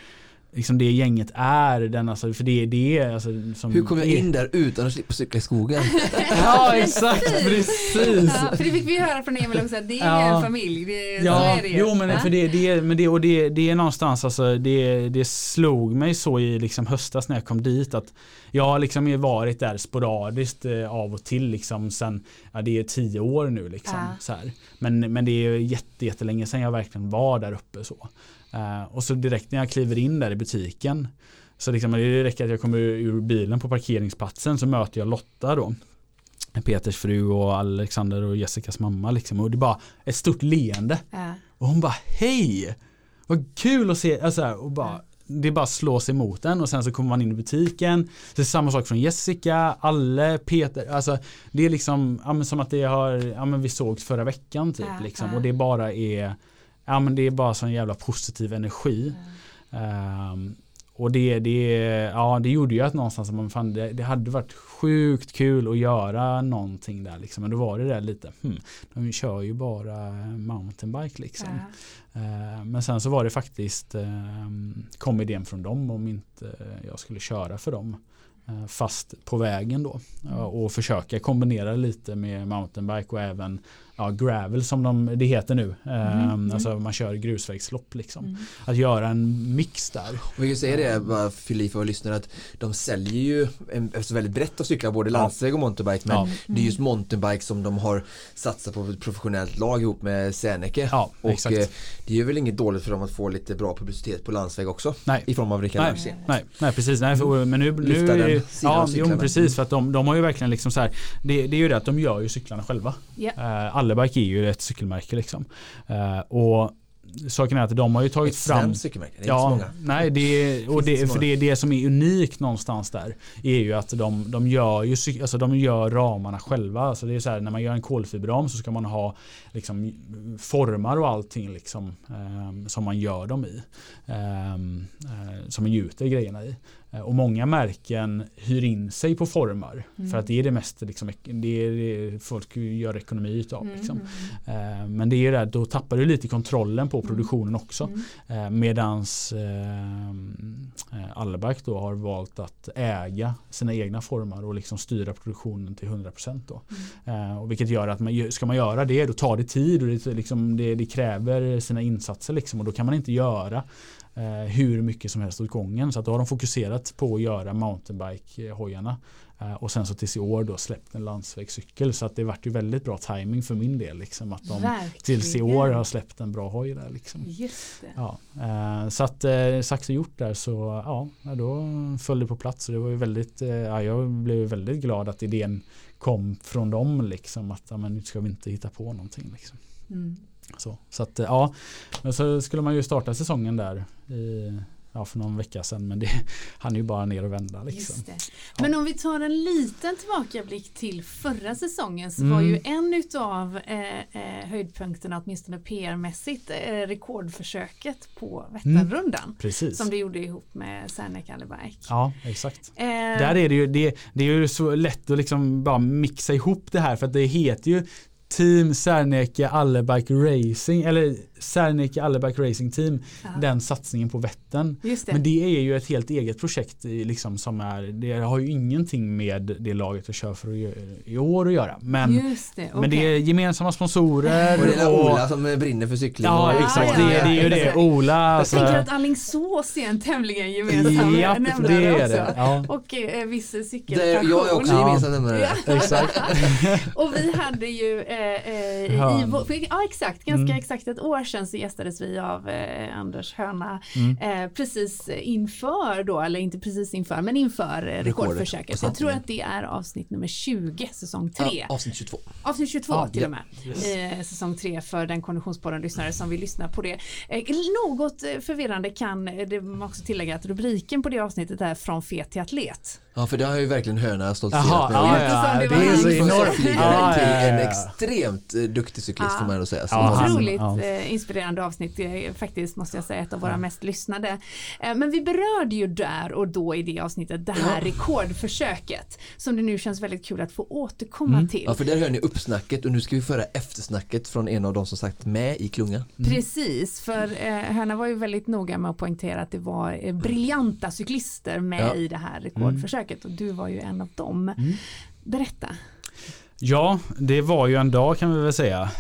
liksom det gänget är den alltså, för det, det är alltså, som Hur kom jag in där utan att slippa cykla i skogen? [laughs] ja exakt, precis. Ja, för det fick vi höra från Emil också, det är ja. en familj. Det, ja, är det jo men för det, det, men det, och det, det är någonstans alltså, det, det slog mig så i liksom höstas när jag kom dit att jag har liksom varit där sporadiskt eh, av och till liksom sen, ja det är tio år nu liksom. Ja. Så här. Men, men det är jätte, jättelänge sedan jag verkligen var där uppe så. Uh, och så direkt när jag kliver in där i butiken så liksom, det räcker att jag kommer ur bilen på parkeringsplatsen så möter jag Lotta då. Peters fru och Alexander och Jessicas mamma liksom. Och det är bara ett stort leende. Ja. Och hon bara hej! Vad kul att se, alltså, och bara, det bara slås emot en och sen så kommer man in i butiken. Är samma sak från Jessica, Alle, Peter. Alltså det är liksom ja, som att det har, ja men vi sågs förra veckan typ. Ja, liksom. Och det bara är, ja men det är bara sån jävla positiv energi. Um, och det, det, ja, det gjorde ju att någonstans man fann det, det hade varit sjukt kul att göra någonting där liksom. Men då var det där lite, hmm, de kör ju bara mountainbike liksom. Ja. Uh, men sen så var det faktiskt, uh, kom idén från dem om inte jag skulle köra för dem. Uh, fast på vägen då. Mm. och försöka kombinera lite med mountainbike och även ja, gravel som de, det heter nu. Mm, um, Alltså man kör grusvägslopp liksom. Mm. Att göra en mix där. Och vi kan säga det, bara fylla i för våra lyssnare, att de säljer ju en, alltså väldigt brett av cyklar, både landsväg och mountainbike. Men ja. det är just mountainbike som de har satsat på ett professionellt lag ihop med Serneke. Ja, och exakt. Eh, det är väl inget dåligt för dem att få lite bra publicitet på landsväg också. Nej. I form av Rickard nej, nej, nej, precis. Nej, för, men nu, nu är det, ja, jo, precis. För att de, de har ju verkligen liksom så här, det, det är ju det att de gör ju cyklarna själva. Yeah. Uh, Allebike är ju ett cykelmärke liksom. Uh, och saken är att de har ju tagit ett fram... cykelmärke, det är ja, inte så många. Nej, det, och det, för det, det som är unikt någonstans där är ju att de, de, gör, ju, alltså de gör ramarna själva. Alltså det är så här, när man gör en kolfiberram så ska man ha liksom, formar och allting liksom, um, som man gör dem i. Um, uh, som man gjuter grejerna i. Eh, och många märken hyr in sig på formar. Mm. För att det är det mest liksom, det är det folk gör ekonomi utav. Mm. Liksom. Mm. Eh, men det är det, då tappar du lite kontrollen på mm. produktionen också. Mm. Eh, medans eh, Alleback då har valt att äga sina egna formar och liksom styra produktionen till 100%. Då. Mm. och vilket gör att man, ska man göra det då tar det tid och det, liksom, det, det kräver sina insatser. Liksom, och då kan man inte göra eh, hur mycket som helst åt gången. Så att då har de fokuserat på att göra mountainbike-hojarna. Eh, och sen så tills i år då släppt en landsvägscykel. Så att det vart ju väldigt bra timing för min del. Liksom, att de Verkligen. tills i år har släppt en bra hoj där. Liksom. Just Ja, eh, så att eh, sagt och gjort där så ja, då föll det på plats. Och det var ju väldigt, eh, ja, jag blev väldigt glad att idén kom från dem. Liksom, att ja, men nu ska vi inte hitta på någonting. Liksom. Mm. Så, så att ja, men så skulle man ju starta säsongen där i, ja, för någon vecka sedan men det [laughs] hann ju bara ner och vända. Liksom. Men om vi tar en liten tillbakablick till förra säsongen så mm. var ju en utav eh, eh, höjdpunkterna åtminstone PR-mässigt eh, rekordförsöket på Vätternrundan. Mm. Som du gjorde ihop med Serneke Allebike. Ja exakt. Eh. Där är det, ju, det, det är ju så lätt att liksom bara mixa ihop det här för att det heter ju Team Serneke Allebike Racing eller Serneke Alleback Racing Team ja. den satsningen på Vättern. Det. Men det är ju ett helt eget projekt liksom, som är, det har ju ingenting med det laget att köra för i år att göra. Men det. Okay. men det är gemensamma sponsorer. Och det är Ola som brinner för cykling. Ja exakt, ja, ja, det, det, är ju det. Ola. Jag alltså. tänker att Allingsås är en tämligen gemensam ja, nämnare det är det. Ja. Och eh, viss cykelpassion. Jag är också gemensam nämnare. [laughs] exakt. [laughs] och vi hade ju eh, eh, i, ja exakt, ganska mm. exakt ett år sedan så gästades vi av eh, Anders Höna mm. eh, precis inför då, eller inte precis inför, men inför eh, rekordförsöket. Jag tror att det är avsnitt nummer 20, säsong 3. Ja, avsnitt 22. Avsnitt 22 ah, till och med. Yes. Eh, säsong 3 för den konditionspodden-lyssnare som vill lyssna på det. Eh, något eh, förvirrande kan det också tillägga att rubriken på det avsnittet är Från fet till atlet. Ja för det har ju verkligen Höna stoltserat med. Ja, ja, det, det är så enormt. Ja, till en extremt duktig cyklist får man ändå säga. Ja, otroligt eh, inspirerande avsnitt, faktiskt måste jag säga ett av våra mest lyssnade. Eh, men vi berörde ju där och då i det avsnittet det här rekordförsöket som det nu känns väldigt kul att få återkomma mm. till. Ja för där hör ni uppsnacket och nu ska vi föra eftersnacket från en av de som sagt med i klungan. Mm. Precis, för eh, Höna var ju väldigt noga med att poängtera att det var eh, briljanta cyklister med i det här rekordförsöket försöket och du var ju en av dem. Mm. Berätta. Ja, det var ju en dag kan vi väl säga.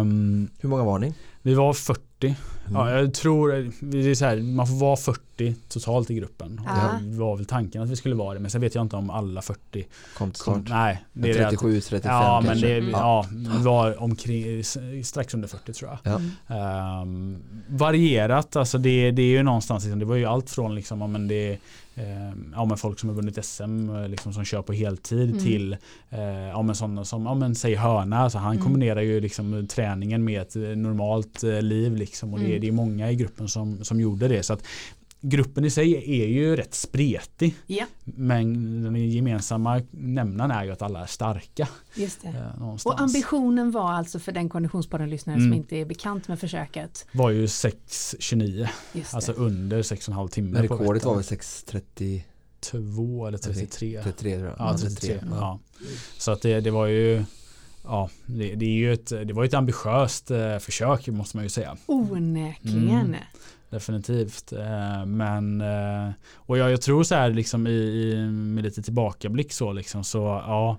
Um, Hur många var ni? Vi var 40. Mm. Ja, jag tror det är så här, man får vara 40 40 totalt i gruppen. Ja. Det var väl tanken att vi skulle vara det men sen vet jag inte om alla 40 kom till kom. Nej, det är det att- 37, 35 Ja, men kanske. det ja. var omkring, strax under 40 tror jag. Ja. Ehm, varierat, alltså det, det är ju någonstans, liksom, det var ju allt från liksom, men det, ehm, ja, men folk som har vunnit SM eh, liksom, som kör på heltid Mm. till eh, ja, men sådana som, ja, men, säg Hörna, alltså, han Mm. kombinerar ju liksom, träningen med ett eh, normalt eh, liv liksom, och det, Mm. det är många i gruppen som, som gjorde det. Så att, Gruppen i sig är ju rätt spretig Ja, men den gemensamma nämnaren är ju att alla är starka. just det. Eh, någonstans. Och ambitionen var alltså för den konditionspodden-lyssnare som Mm. inte är bekant med försöket. var ju 6.29, Just alltså under 6,5 timmar. Men rekordet var väl 6.30 2 eller 33. 33 tror jag. Ja, 33. Ja. Ja. Så att det, det var ju Ja, det, det, är ju ett, det var ett ambitiöst eh, försök måste man ju säga. Onekligen. Mm. Definitivt. Eh, men eh, och jag, jag tror så här liksom i, i med lite tillbakablick så liksom så ja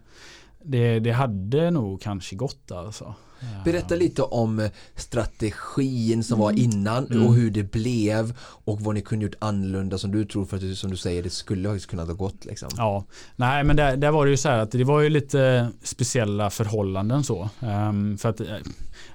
det, det hade nog kanske gått alltså. Eh, Berätta lite om strategin som var Mm. innan Mm. och hur det blev och vad ni kunde gjort annorlunda som du tror för att som du säger det skulle ha kunnat ha gått liksom. Ja, nej men där, där var det ju så här att det var ju lite speciella förhållanden så. Ehm, för att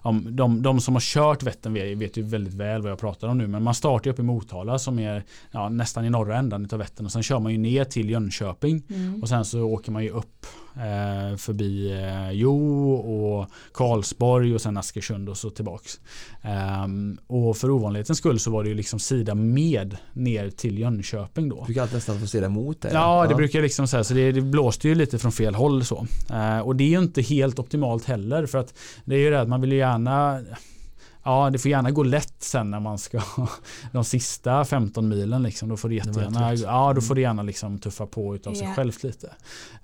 om de, de som har kört Vättern vet, vet ju väldigt väl vad jag pratar om nu. Men man startar ju upp i Motala som är ja, nästan i norra ändan av Vättern och sen kör man ju ner till Jönköping. Mm. Och sen så åker man ju upp eh, förbi eh, Jo och Karlsborg och sen Askersund och så tillbaks. Ehm, och för ovanlighetens skull så var det ju liksom sida med ner till Jönköping då. Du brukar alltid nästan få se det emot dig. Ja, det brukar jag liksom säga. Så det, det blåste ju lite från fel håll så. Eh, och det är ju inte helt optimalt heller. För att det är ju det att man vill ju gärna Ja, det får gärna gå lätt sen när man ska [laughs] de sista 15 milen liksom. Då får det Det jättegärna, ja, då får det gärna liksom tuffa på utav sig Ja. självt lite.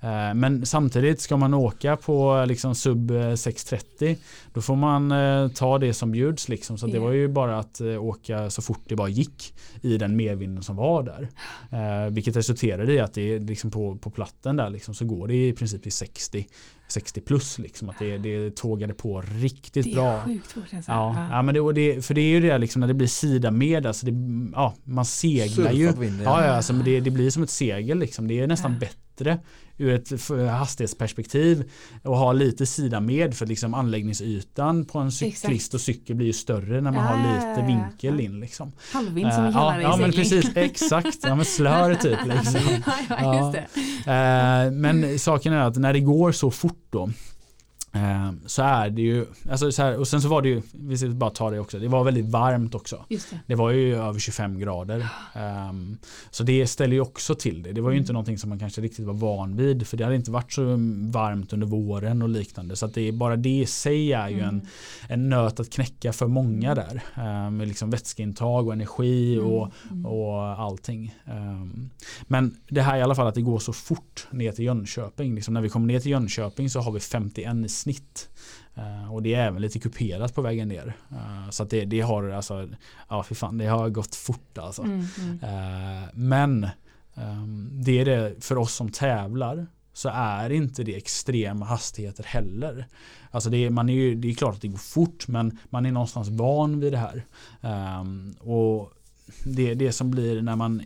Eh, men samtidigt ska man åka på liksom sub eh, 630 då får man eh, ta det som bjuds liksom. Så det Ja. var ju bara att eh, åka så fort det bara gick i den medvinden som var där. Eh, vilket resulterade i att det liksom på, på platten där liksom, så går det i princip i 60 60 plus liksom att det, det tågade på riktigt Det bra. är sjukt fort alltså. Ja, ja men det, och det, för det är ju det liksom när det blir sida med, alltså det, ja, man seglar ju. Surfa på vinden, Ja, ja. ja alltså, men det, det blir som ett segel liksom. Det är nästan Ja. bättre ur ett hastighetsperspektiv att ha lite sida med för liksom anläggningsytan på en cyklist Exakt. och cykel blir ju större när man Ja, har lite vinkel in liksom. Halvvind som vi kallar ja, det i ja men precis, exakt. Ja men slör typ [laughs] liksom. ja, ja. Eh, men saken är att när det går så fort då så är det ju, alltså så här, och sen så var det ju, vi ska bara ta det också, det var väldigt varmt också. Just det. Det var ju över 25 grader. Ehm, så det ställer ju också till det. Det var ju Mm. inte någonting som man kanske riktigt var van vid. För det hade inte varit så varmt under våren och liknande. Så att det är, bara det i sig är ju en, Mm. en nöt att knäcka för många där. Ehm, med liksom vätskeintag och energi och, Mm. och allting. Ehm, men det här i alla fall att det går så fort ner till Jönköping. Liksom när vi kommer ner till Jönköping så har vi 51 i snitt. Eh, och det är även lite kuperat på vägen ner. Eh, så att det, det har alltså, ja för fan det har gått fort alltså. Mm, mm. Eh, men ehm, det är det för oss som tävlar så är inte det extrema hastigheter heller. Alltså det är, man är ju, det är klart att det går fort men man är någonstans van vid det här. Ehm, och det, det som blir när man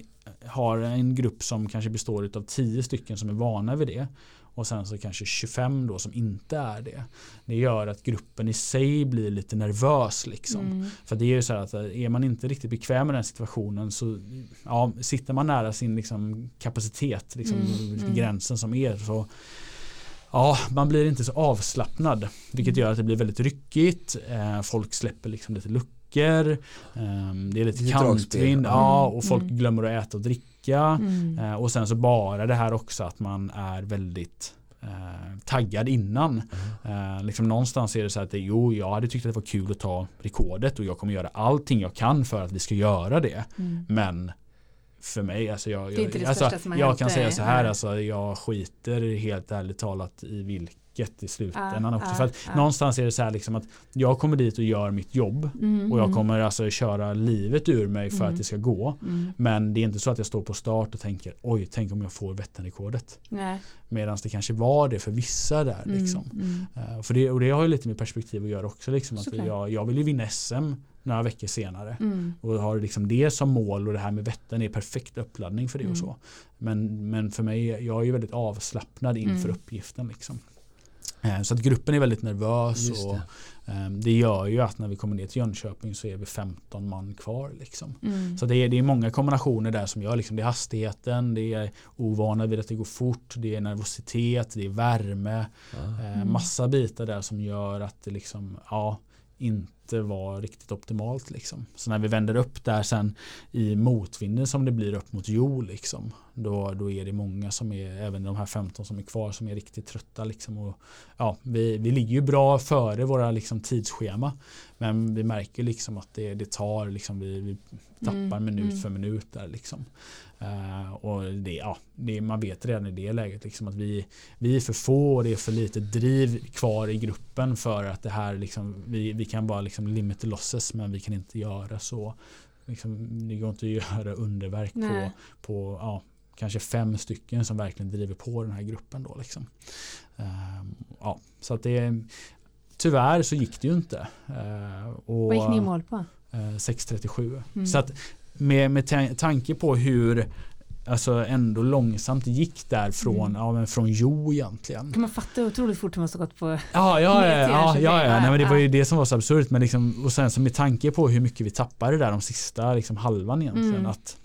har en grupp som kanske består av 10 stycken som är vana vid det och sen så kanske 25 då som inte är det. Det gör att gruppen i sig blir lite nervös liksom. Mm. För det är ju så här att är man inte riktigt bekväm med den situationen så ja, sitter man nära sin liksom, kapacitet, liksom, Mm, mm. gränsen som är så Ja, man blir inte så avslappnad vilket Mm. gör att det blir väldigt ryckigt. Eh, folk släpper liksom lite luckor. Eh, det är lite Lite kantvind. Ja, Mm, och folk mm. glömmer att äta och dricka. Mm. Eh, och sen så bara det här också att man är väldigt eh, taggad innan. Eh, liksom någonstans är det så att det, jo, jag hade tyckt att det var kul att ta rekordet och jag kommer göra allting jag kan för att vi ska göra det. Mm. Men för mig, alltså jag, det alltså, jag kan säga så här, alltså, jag skiter helt ärligt talat i vilket snacket i slutändan också. För att någonstans är det så här liksom att jag kommer dit och gör mitt jobb Mm, och jag mm. kommer alltså köra livet ur mig för Mm. att det ska gå. Mm. Men det är inte så att jag står på start och tänker oj, tänk om jag får Vätternrekordet. Medan det kanske var det för vissa där. Mm, Liksom. mm. Eh, För det, och det har ju lite med perspektiv att göra också. Liksom, att jag, jag vill ju vinna SM några veckor senare. Mm. Och har liksom det som mål och det här med Vättern är perfekt uppladdning för det Mm. och så. Men, men för mig, jag är ju väldigt avslappnad inför Mm. uppgiften. Liksom. Eh, Så att gruppen är väldigt nervös Just och det. eh, det gör ju att när vi kommer ner till Jönköping så är vi 15 man kvar. Liksom. Mm. Så det är, det är många kombinationer där som gör liksom, det är hastigheten, det är ovana vid att det går fort, det är nervositet, det är värme. Ja. Eh, Mm. Massa bitar där som gör att det liksom, ja, inte var riktigt optimalt. Liksom. Så när vi vänder upp där sen i motvinden som det blir upp mot Jo, liksom, då, då är det många som är, även de här 15 som är kvar, som är riktigt trötta. Liksom, och, ja, vi, vi ligger ju bra före våra liksom, tidsschema. Men vi märker liksom att det, det tar, liksom, vi, vi tappar Mm, minut mm. för minut där. Liksom. Eh, och det, ja, det, man vet redan i det läget liksom, att vi, vi är för få och det är för lite driv kvar i gruppen för att det här liksom, vi, vi kan bara liksom limit losses men vi kan inte göra så. Liksom, det går inte att [laughs] göra underverk på, Nej. på ja, kanske fem stycken som verkligen driver på den här gruppen. Då, liksom. Ehm, ja, så att det Tyvärr så gick det ju inte. Eh, och, Vad gick ni i mål på? eh, 6.37. Mm. Så att med, med ta- tanke på hur alltså ändå långsamt gick där från, Mm. ja, men från Jo egentligen. Kan man fatta hur otroligt fort måste ha gått på... Ja, ja, ja, ja, ja, ja. Nej, men det var ju det som var så absurt. Men liksom, och sen så med tanke på hur mycket vi tappade där de sista liksom, halvan egentligen. Mm. Att,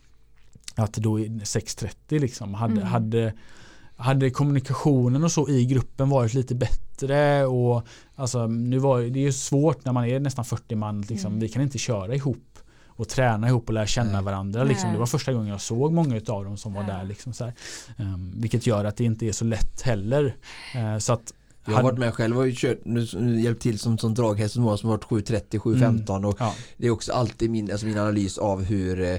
att då i 6.30 liksom hade, Mm. hade, hade kommunikationen och så i gruppen varit lite bättre. Och, alltså, nu var, det är ju svårt när man är nästan 40 man. Liksom, Mm. Vi kan inte köra ihop och träna ihop och lära känna Nej. varandra. Liksom. Det var första gången jag såg många av dem som var Ja. där. Liksom, så här. Um, vilket gör att det inte är så lätt heller. Uh, så att Jag har varit med själv och kört, nu, nu hjälpt till som, som draghäst som har varit 7.30, 7.15 och ja. det är också alltid min, alltså min analys av hur eh,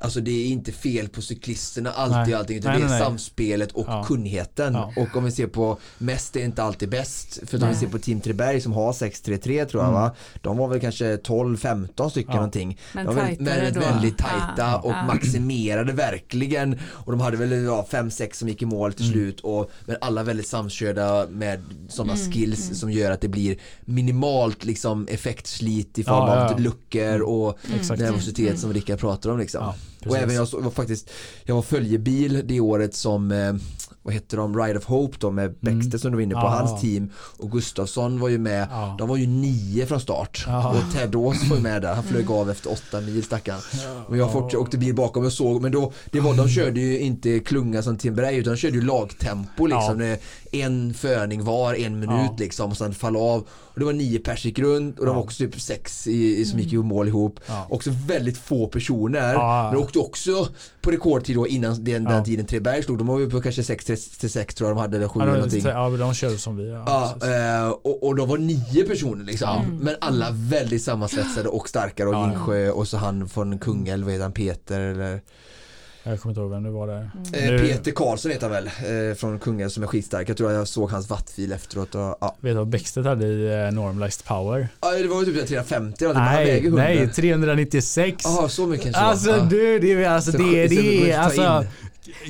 Alltså det är inte fel på cyklisterna alltid Nej. allting utan Nej, det är nej, samspelet och Ja. kunnigheten. Ja. Och om vi ser på mest är inte alltid bäst. För om vi ser på Team Treberg som har 633 tror jag Mm. va. De var väl kanske 12-15 stycken Ja. någonting. Men De var väldigt, då. väldigt tajta Ja, och ja. maximerade verkligen. Och de hade väl 5-6 som gick i mål till Mm. slut. Och, men alla väldigt samkörda med sådana Mm, skills mm. som gör att det blir minimalt liksom effektslit i form av ja. luckor och Exakt. nervositet Mm. som Rickard pratar om liksom. Ja, och precis. även jag var faktiskt, jag var följebil det året som eh, vad hette de, Ride of Hope då med Bäckstedt som du var inne på, Ja. hans team och Gustafsson var ju med, Ja. de var ju nio från start Ja. och Ted Ross var ju med där, han flög av efter åtta mil stackaren. Och jag fort, åkte bil bakom och såg, men då, det var, de körde ju inte klunga som Timberlake utan de körde ju lagtempo liksom. En förning var, en minut liksom och sen fall av. Och det var nio pers gick runt och de var också typ sex i, i, som gick i mål ihop. Också väldigt få personer. Men åkte också på rekordtid då innan den, den Ja. tiden Treberg slog. De var ju på kanske 6-6 tror jag de hade eller 7 Ja, eller de, någonting. ja, de körde som vi. Ja, Ja, eh, och, och de var nio personer liksom. Mm. Men alla väldigt sammansvetsade och starkare och Ja, ja. Gingsjö och så han från Kungälv, vad heter han, Peter eller Jag kommer inte ihåg vem det var där. eh, Nu- Peter Karlsson heter han väl, eh, från Kungälv som är skitstark. Jag tror jag såg hans wattfil efteråt och ja. Vet du vad Bäckstedt hade i eh, Normalized Power? ja det var ju typ 350 eller han Nej, väger 100. nej 396. Jaha, så mycket kanske Alltså ja. du, det är alltså Så- det, det ta alltså.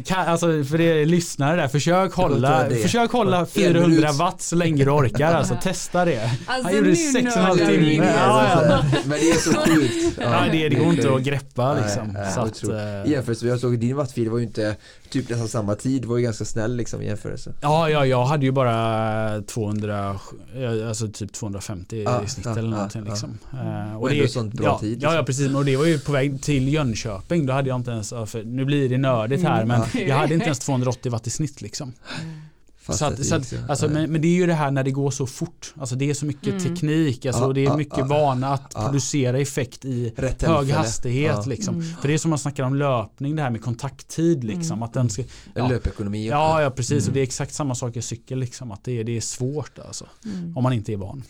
Kan, alltså för er lyssnare där, försök hålla, det. försök hålla En 400 minut. watt så länge du orkar alltså, [laughs] testa det. Alltså, Han gjorde nu 6,5 nördar vi timmar. Ja, ja. Men det är så sjukt. Ja, det, det går inte att greppa Nej, liksom. nej, så jag att, tror- eh, I jämförelse, jag såg din wattfil var ju inte typ nästan samma tid, det var ju ganska snäll liksom i jämförelse. Ja, ja, jag hade ju bara 200, ja, alltså typ 250 Ja, i snitt ja, eller någonting ja. liksom. Eh, Och ändå sånt bra ja, tid, Ja, liksom. ja, precis. Och det var ju på väg till Jönköping. Då hade jag inte ens, nu blir det nördigt här, Mm. men Ja. jag hade inte ens 280 watt i snitt liksom. Fast Så att, så att, alltså, men, men det är ju det här när det går så fort. Alltså det är så mycket Mm. teknik, alltså, Ja, och det är mycket ja. vana att Ja. producera effekt i Rätt hög tillfälle. hastighet. Liksom. Mm. För det är som man snackar om löpning, det här med kontakttid. Liksom, Mm. att den ska, En ja, löpekonomi. ja, ja, precis. Mm. Och det är exakt samma sak i cykel. Liksom, att det är, det är svårt alltså, Mm. om man inte är van.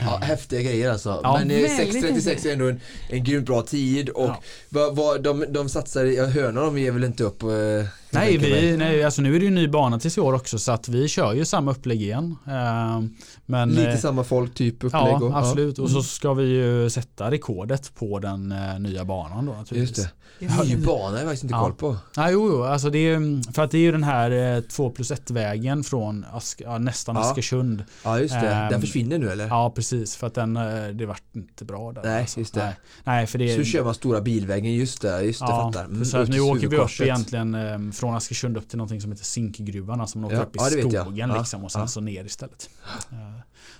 Ja, häftiga grejer alltså. Ja. Men eh, Väldigt 6.36 är ändå en, en grymt bra tid och Ja. vad, vad, de, de satsar, i- ja, Hörna de ger väl inte upp eh, Nej, vi, nej alltså nu är det ju ny bana tills i år också så att vi kör ju samma upplägg igen. Uh, men, Lite eh, samma folk typ upplägg? Ja, och, absolut. Ja. Och så ska vi ju sätta rekordet på den uh, nya banan då naturligtvis. Just det. Ny bana har jag faktiskt inte ja. koll på. Ja, jo, jo, alltså det är, för att det är ju den här 2 plus 1 vägen från Ask, ja, nästan ja. Askersund. Ja, just det. Um, den försvinner nu eller? Ja, precis. För att den, det vart inte bra där. Nej, alltså. just det. Nej. Nej, för det så kör man stora bilvägen, just det. Just det, ja, fattar. Mm, så nu åker vi upp egentligen um, från Askersund upp till någonting som heter Zinkgruvan. Alltså man åker ja, upp i ja, skogen liksom och sen ja. så ner istället. Uh,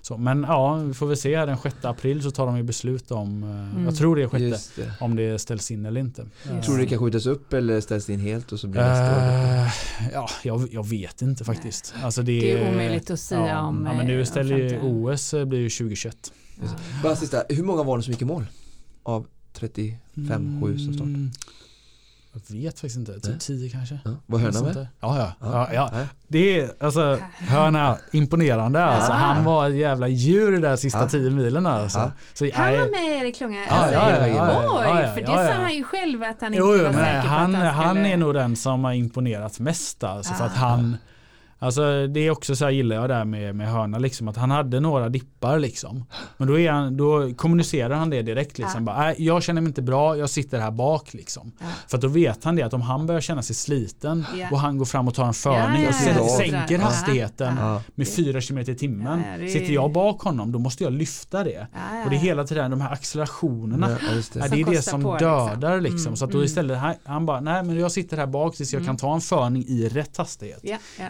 så, men ja, vi får väl se. Den 6 april så tar de ju beslut om, uh, mm. jag tror det är 6, det. om det ställs in eller inte. Uh, tror du det kan skjutas upp eller ställs in helt och så blir det nästa år? Ja, jag, jag, vet inte faktiskt. Alltså det, det är omöjligt att säga ja, om. Ja, men nu ställer ju OS blir ju 2021. Bara sista, hur många var det som gick i mål? Av 35-7 som start? Jag vet faktiskt inte, typ 10 kanske. Ja. Var Hörna med? Ja, ja. ja, ja. Det är alltså Hörna imponerande alltså. Han var ett jävla djur där sista 10 milen alltså. Så, han var med Erik Klunga? Alltså, ja, ja, Oj, för det sa han ju själv att han inte jo, var säker på han, att han, han är nog den som har imponerat mest alltså, för att han Alltså det är också så här gillar jag där med, med hörna liksom att han hade några dippar liksom. Men då, är han, då kommunicerar han det direkt liksom. Ja. Bara, jag känner mig inte bra, jag sitter här bak liksom. Ja. För då vet han det att om han börjar känna sig sliten ja. och han går fram och tar en förning och sänker hastigheten med 4 km i timmen. Är... Sitter jag bak honom då måste jag lyfta det. Och det är hela tiden de här accelerationerna. det. är det som på, liksom. dödar liksom. Mm, så att då mm. istället han, han bara, nej men jag sitter här bak tills jag mm. kan ta en förning i rätt hastighet.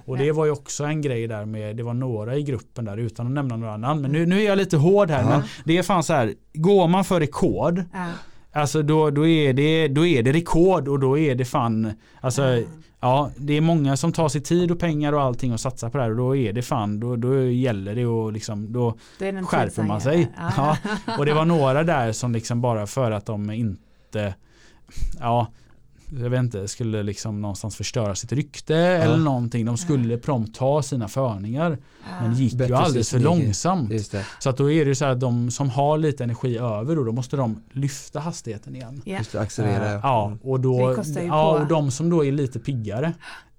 Och det var ju också en grej där med, det var några i gruppen där utan att nämna några namn. Men nu, nu är jag lite hård här. Ja. Men det är fan så här, går man för rekord ja. Alltså då, då, är det, då är det rekord och då är det fan Alltså ja. ja det är många som tar sig tid och pengar och allting och satsar på det här och då är det fan då, då gäller det och liksom då skärper man sig. Ja. Och det var några där som liksom bara för att de inte Ja jag vet inte, skulle liksom någonstans förstöra sitt rykte ja. eller någonting. De skulle ja. prompt ta sina förningar. Ja. Men gick Bättre ju alldeles för långsamt. Så att då är det så här att de som har lite energi över då, då måste de lyfta hastigheten igen. Ja. Just det, accelerera. Ja, och, då, ja, och de som då är lite piggare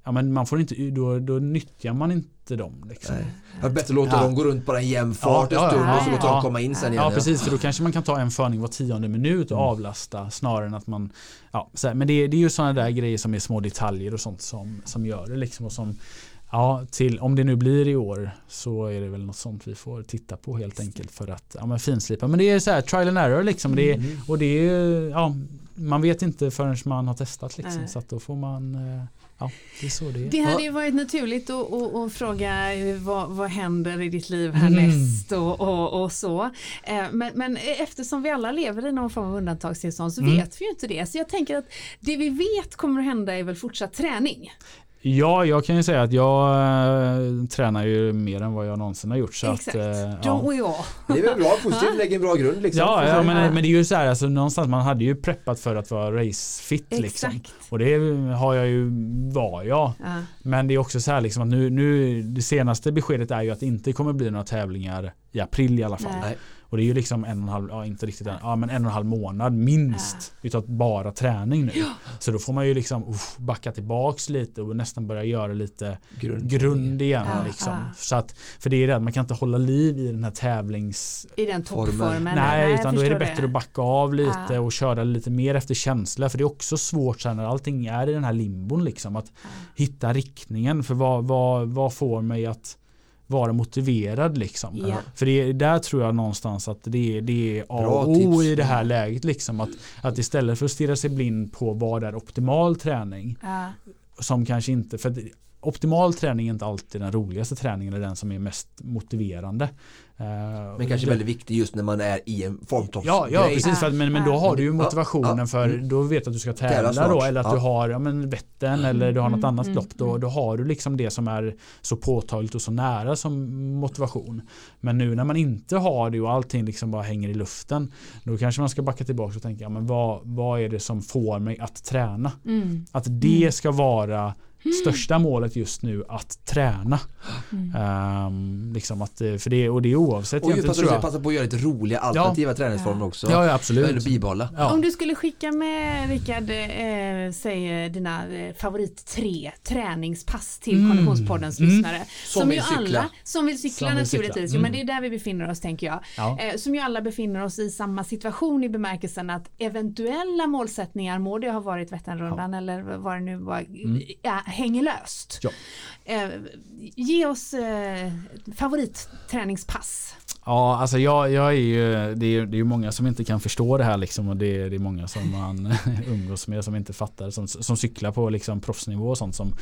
ja, men man får inte, då, då nyttjar man inte dem. Liksom. Nej. Det bättre låta ja. dem gå runt på en jämn fart ja, en stund och så låta dem komma in sen igen. Ja precis, för då kanske man kan ta en förning var tionde minut och mm. avlasta snarare än att man ja, så här, Men det, det är ju sådana där grejer som är små detaljer och sånt som, som gör det liksom och som Ja, till, om det nu blir i år så är det väl något sånt vi får titta på helt enkelt för att ja, men finslipa. Men det är så här trial and error liksom. Det är, och det är, ja, man vet inte förrän man har testat liksom. Så att då får man eh, Ja, det är så det är. Det hade ju varit naturligt att, att, att fråga vad, vad händer i ditt liv härnäst mm. och, och, och, så. Eh, men, men, eftersom vi alla lever i någon form av undantagstillstånd så mm. vet vi ju inte det. Så jag tänker att det vi vet kommer att hända är väl fortsatt träning. Ja, jag kan ju säga att jag äh, tränar ju mer än vad jag någonsin har gjort. Så Exakt, att, äh, ja. we all. Det är väl bra, positivt, lägger en bra grund. Liksom. Ja, ja men, men det är ju så här, alltså, någonstans man hade ju preppat för att vara racefit. Liksom. Och det har jag ju, var jag. Ja. Men det är också så här liksom, att nu, nu, det senaste beskedet är ju att det inte kommer bli några tävlingar i april i alla fall. Nej. Och det är ju liksom en och en halv, ja inte riktigt en, ja men en och en halv månad minst ja. utav bara träning nu. Ja. Så då får man ju liksom uff, backa tillbaks lite och nästan börja göra lite grund, grund igen. Ja, liksom. Så att, för det är det att man kan inte hålla liv i den här tävlings... I den toppformen. Nej, Nej utan då är det bättre det. att backa av lite och köra lite mer efter känsla. För det är också svårt sen när allting är i den här limbon liksom. Att hitta riktningen. För vad, vad, vad får mig att vara motiverad liksom. Ja. För det, där tror jag någonstans att det, det är A och O i det här läget liksom. Att, att istället för att stirra sig blind på vad är optimal träning. Ja. Som kanske inte, för optimal träning är inte alltid den roligaste träningen eller den som är mest motiverande. Eh, men kanske det, väldigt viktig just när man är i en formtoppsgrej. Ja, ja precis, för, men, men då har du ju motivationen ja, för mm. då vet du att du ska tävla då eller att ja. du har ja, men Vättern mm, eller du har något mm, annat mm, lopp. Då, mm. då har du liksom det som är så påtagligt och så nära som motivation. Men nu när man inte har det och allting liksom bara hänger i luften då kanske man ska backa tillbaka och tänka ja, men vad, vad är det som får mig att träna? Att det ska vara största målet just nu att träna. Mm. Um, liksom att, för det, och det är oavsett och egentligen tror jag. passa på att göra lite roliga alternativa ja. träningsformer också. Ja, ja absolut. Eller bibehålla. Ja. Om du skulle skicka med Rickard, eh, säg dina eh, favorit tre träningspass till mm. Konditionspoddens mm. lyssnare. Som, som vill cykla. Alla, som vill cykla naturligtvis. Mm. men det är där vi befinner oss tänker jag. Ja. Eh, som ju alla befinner oss i samma situation i bemärkelsen att eventuella målsättningar, må det ha varit Vätternrundan ja. eller vad det nu var, mm. Hänger löst. Ja. Eh, ge oss eh, favoritträningspass. Ja, alltså jag, jag är ju, det är, det är många som inte kan förstå det här liksom och det, det är många som man [laughs] umgås med som inte fattar, som, som cyklar på liksom proffsnivå och sånt som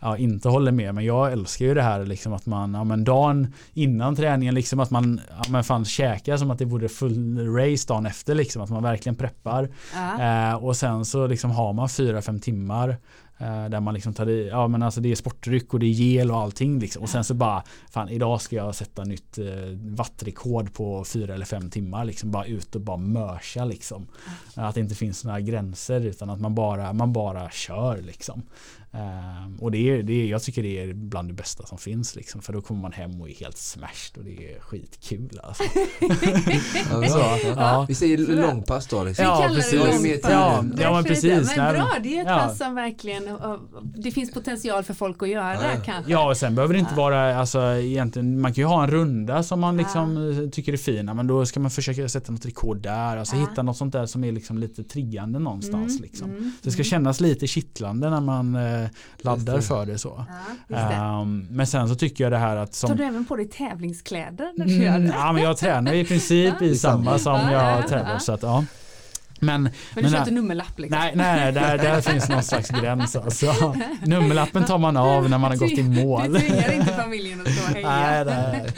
ja, inte håller med. Men jag älskar ju det här liksom att man, ja men dagen innan träningen liksom att man, ja men fan käkar som att det vore full race dagen efter liksom, att man verkligen preppar. Ja. Eh, och sen så liksom har man fyra fem timmar där man liksom tar i, ja men alltså det är sportdryck och det är gel och allting liksom. Och sen så bara, fan idag ska jag sätta nytt eh, wattrekord på fyra eller fem timmar liksom. Bara ut och bara mörsa liksom. Att det inte finns några gränser utan att man bara, man bara kör liksom. Um, och det är, det är, jag tycker det är bland det bästa som finns liksom, för då kommer man hem och är helt smashed och det är skitkul alltså. alltså [laughs] ja. Ja. Vi säger långpass då. Liksom. Ja, precis. Det ja, ja, men precis. Men bra, det är ett pass som verkligen det finns potential för folk att göra ja. kanske. Ja, och sen behöver det inte vara, alltså egentligen, man kan ju ha en runda som man liksom tycker är fin, men då ska man försöka sätta något rekord där, alltså hitta något sånt där som är liksom lite triggande någonstans mm, liksom. Mm, det ska mm. kännas lite kittlande när man laddar för det så. Ja, um, men sen så tycker jag det här att som... Tar du även på dig tävlingskläder när du gör det? Ja men jag tränar i princip i samma som jag tävlar så att ja. Men, men du men, kör inte nummerlapp? Liksom. Nej, nej där, där [laughs] finns någon slags gräns. Alltså. Nummerlappen tar man av när man har gått i mål. Du tvingar inte familjen att stå och heja. Nej,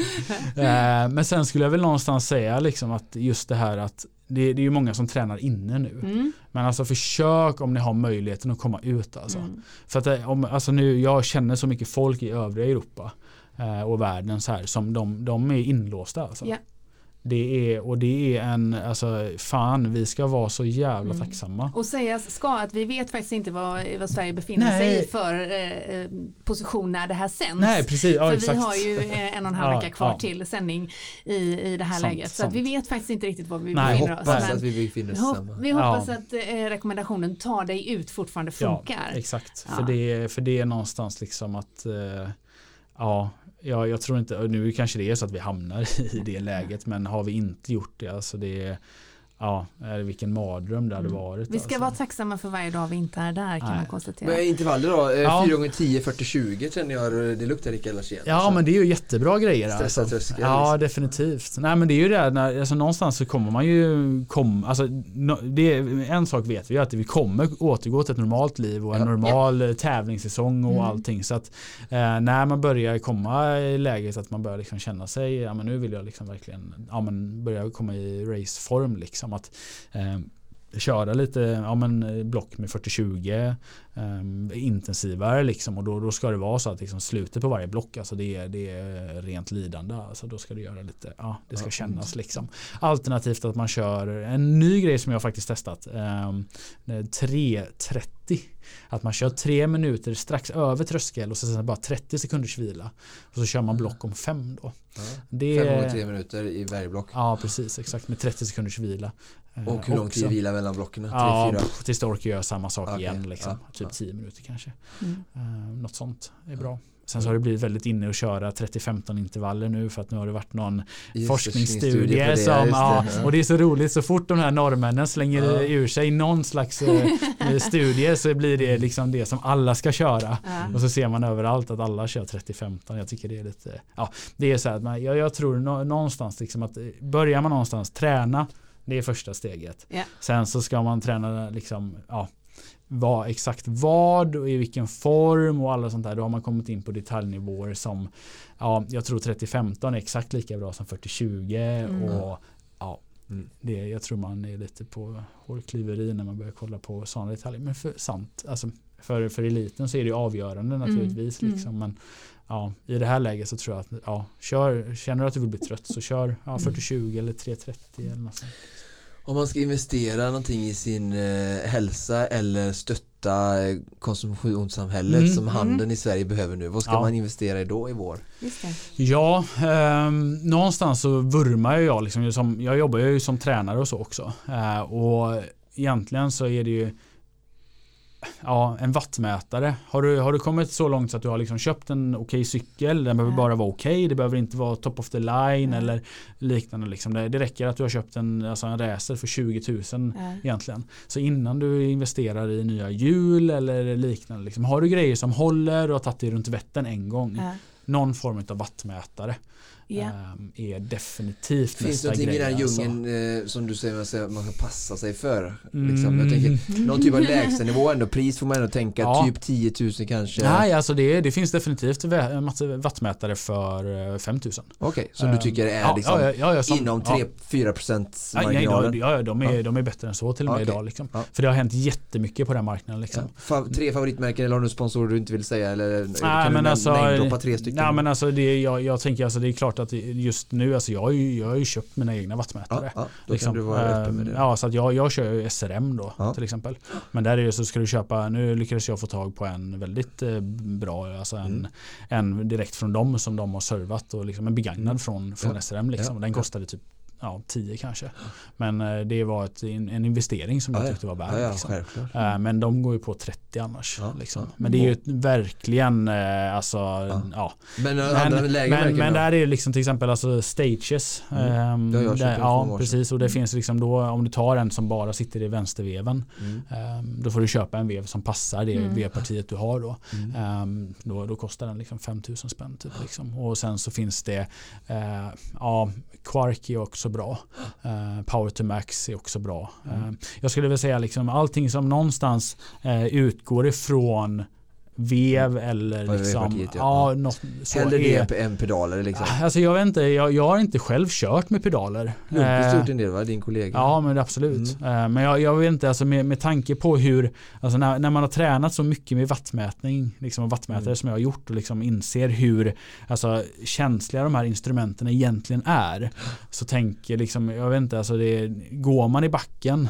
nej. Eh, men sen skulle jag väl någonstans säga liksom att just det här att det, det är ju många som tränar inne nu. Mm. Men alltså försök om ni har möjligheten att komma ut. Alltså. Mm. För att eh, om, alltså nu, jag känner så mycket folk i övriga Europa eh, och världen så här som de, de är inlåsta. Alltså. Yeah. Det är, och det är en, alltså fan vi ska vara så jävla mm. tacksamma. Och sägas ska att vi vet faktiskt inte vad, vad Sverige befinner Nej. sig i för eh, eh, position när det här sänds. Nej, precis. Ja, för exakt. vi har ju eh, en och en halv [laughs] vecka kvar ja. till sändning i, i det här sant, läget. Så sant. vi vet faktiskt inte riktigt var vi Nej, befinner oss. Hoppas att vi befinner oss hopp, Vi hoppas att eh, rekommendationen ta dig ut fortfarande funkar. Ja, exakt. För, det, för det är någonstans liksom att eh, ja Ja, jag tror inte, nu kanske det är så att vi hamnar [laughs] i det läget men har vi inte gjort det, alltså det Ja, vilken mardröm det hade mm. varit. Vi ska alltså. vara tacksamma för varje dag vi inte är där kan Nej. man konstatera. Men intervaller då? Eh, ja. 4 x 10 40 20 känner jag det luktar lika illa igen. Ja men det är ju jättebra grejer. Stressa alltså. tröskel. Ja definitivt. Nej men det är ju det när, alltså, någonstans så kommer man ju kom, alltså, no, det är, en sak vet vi att vi kommer återgå till ett normalt liv och en ja. normal ja. tävlingssäsong och mm. allting. Så att eh, när man börjar komma i läget att man börjar liksom känna sig, ja men nu vill jag liksom verkligen, ja men börja komma i raceform liksom liksom att eh, köra lite ja, men eh, block med 40-20 eh, intensivare liksom och då, då ska det vara så att liksom slutet på varje block alltså det är, det är rent lidande alltså då ska du göra lite ja det ska kännas liksom alternativt att man kör en ny grej som jag faktiskt testat eh, 3.30 att man kör tre minuter strax över tröskel och sen bara 30 sekunders vila. Och så kör man block om fem då. Ja. Det, fem gånger tre minuter i varje block. Ja precis exakt med 30 sekunders vila. Och hur lång tid vila mellan blocken? Ja, tills du orkar göra samma sak okay. igen. Liksom. Ja, typ 10 minuter kanske. Mm. Uh, något sånt är bra. Sen så har det blivit väldigt inne att köra 30-15 intervaller nu för att nu har det varit någon just forskningsstudie det, som, ja, och det är så roligt så fort de här norrmännen slänger ja. ur sig någon slags eh, [laughs] studie så blir det liksom det som alla ska köra ja. och så ser man överallt att alla kör 30-15 jag tycker det är lite, ja det är så här, man, jag, jag tror någonstans liksom att börjar man någonstans träna det är första steget. Sen så ska man träna liksom, ja, vad, exakt vad och i vilken form och alla sånt där. Då har man kommit in på detaljnivåer som ja, jag tror 30-15 är exakt lika bra som 40-20 mm. och ja, mm. det, jag tror man är lite på hårklyveri när man börjar kolla på sådana detaljer. Men för, sant, alltså, för, för eliten så är det avgörande mm. naturligtvis. Mm. Liksom, men ja, i det här läget så tror jag att ja, kör, känner du att du vill bli trött så kör ja, 40-20 mm. eller 3-30 eller något sånt. Om man ska investera någonting i sin eh, hälsa eller stötta eh, konsumtionssamhället mm. som handeln mm. i Sverige behöver nu. Vad ska ja. man investera i då i vår? Ja, eh, någonstans så vurmar jag liksom. Som, jag jobbar ju som tränare och så också. Eh, och egentligen så är det ju ja, en wattmätare. Har du, har du kommit så långt så att du har liksom köpt en okej okay cykel, den behöver bara vara okej, okay. det behöver inte vara top of the line ja. eller liknande. Liksom. Det, det, räcker att du har köpt en, alltså en racer för 20 000 ja. egentligen. Så innan du investerar i nya hjul eller liknande, liksom, har du grejer som håller och har tagit dig runt Vättern en gång, någon form av wattmätare. Yeah. är definitivt Finns nästa grej. Finns det någonting i den alltså. djungeln alltså. som du säger att man ska passa sig för? Liksom. Mm. Jag tänker, någon typ av [laughs] lägstanivå ändå, pris får man ändå tänka, ja. typ 10 000 kanske? Nej, alltså det, det finns definitivt wattmätare för 5 000. Okej, okay, som du tycker är ja, liksom ja, som, inom 3-4% marginalen? Ja, de, är, de är bättre än så till och med okay. idag. Liksom. För det har hänt jättemycket på den marknaden. Liksom. Fa tre favoritmärken eller har du sponsorer du inte vill säga? Eller, nej, kan men du alltså, tre stycken? Nej, men alltså det, jag, jag tänker alltså det är klart klart att just nu, alltså jag har ju, jag har ju köpt mina egna wattmätare. Ja, ja, liksom. det. Ja, så att jag, jag kör ju SRM då ja. till exempel. Men där är det så ska du köpa, nu lyckades jag få tag på en väldigt eh, bra, alltså en, mm. en direkt från dem som de har servat och liksom en begagnad mm. från, från SRM liksom. Den kostade typ ja, 10 kanske. Men eh, det var ett, en investering som jag tyckte var värd. Ja, liksom. Eh, men de går ju på 30 annars. Liksom. Men det är ju verkligen eh, alltså, ja. Men, men, men, men där är det liksom till exempel alltså stages. Mm. Um, där, ja, precis. Och det mm. finns liksom då om du tar en som bara sitter i vänsterveven. Mm. Um, då får du köpa en vev som passar det mm. vevpartiet du har då. Um, då. Då kostar den liksom 5000 spänn typ. Liksom. Och sen så finns det uh, ja, Quark är också bra. Uh, Power to Max är också bra. Mm. Uh, jag skulle vilja säga liksom allting som någonstans uh, utgår ifrån vev eller liksom. Ja, något, så Hellre det än pedaler liksom. Alltså jag vet inte, jag, jag har inte själv kört med pedaler. Lundqvist har gjort en del va, din kollega? Ja men absolut. Mm. Men jag, jag vet inte, alltså med, med tanke på hur, alltså när, när man har tränat så mycket med vattmätning, liksom och vattmätare mm. som jag har gjort och liksom inser hur alltså, känsliga de här instrumenten egentligen är. Så tänker liksom, jag vet inte, alltså det, går man i backen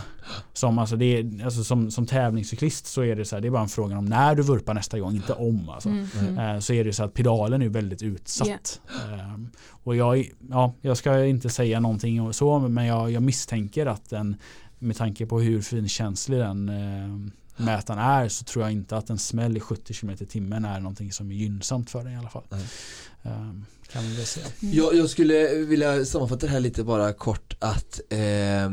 som, alltså det, alltså som, som tävlingscyklist så är det så här, det är bara en fråga om när du vurpar nästa nästa gång, inte om. Alltså. Mm. Mm. Så är det så att pedalen är väldigt utsatt. Yeah. Och jag, ja, jag ska inte säga någonting och så, men jag, jag misstänker att den, med tanke på hur finkänslig den eh, mätaren är så tror jag inte att en smäll i 70 km i timmen är någonting som är gynnsamt för den i alla fall. Mm. kan man väl säga. Jag, jag, skulle vilja sammanfatta det här lite bara kort att eh,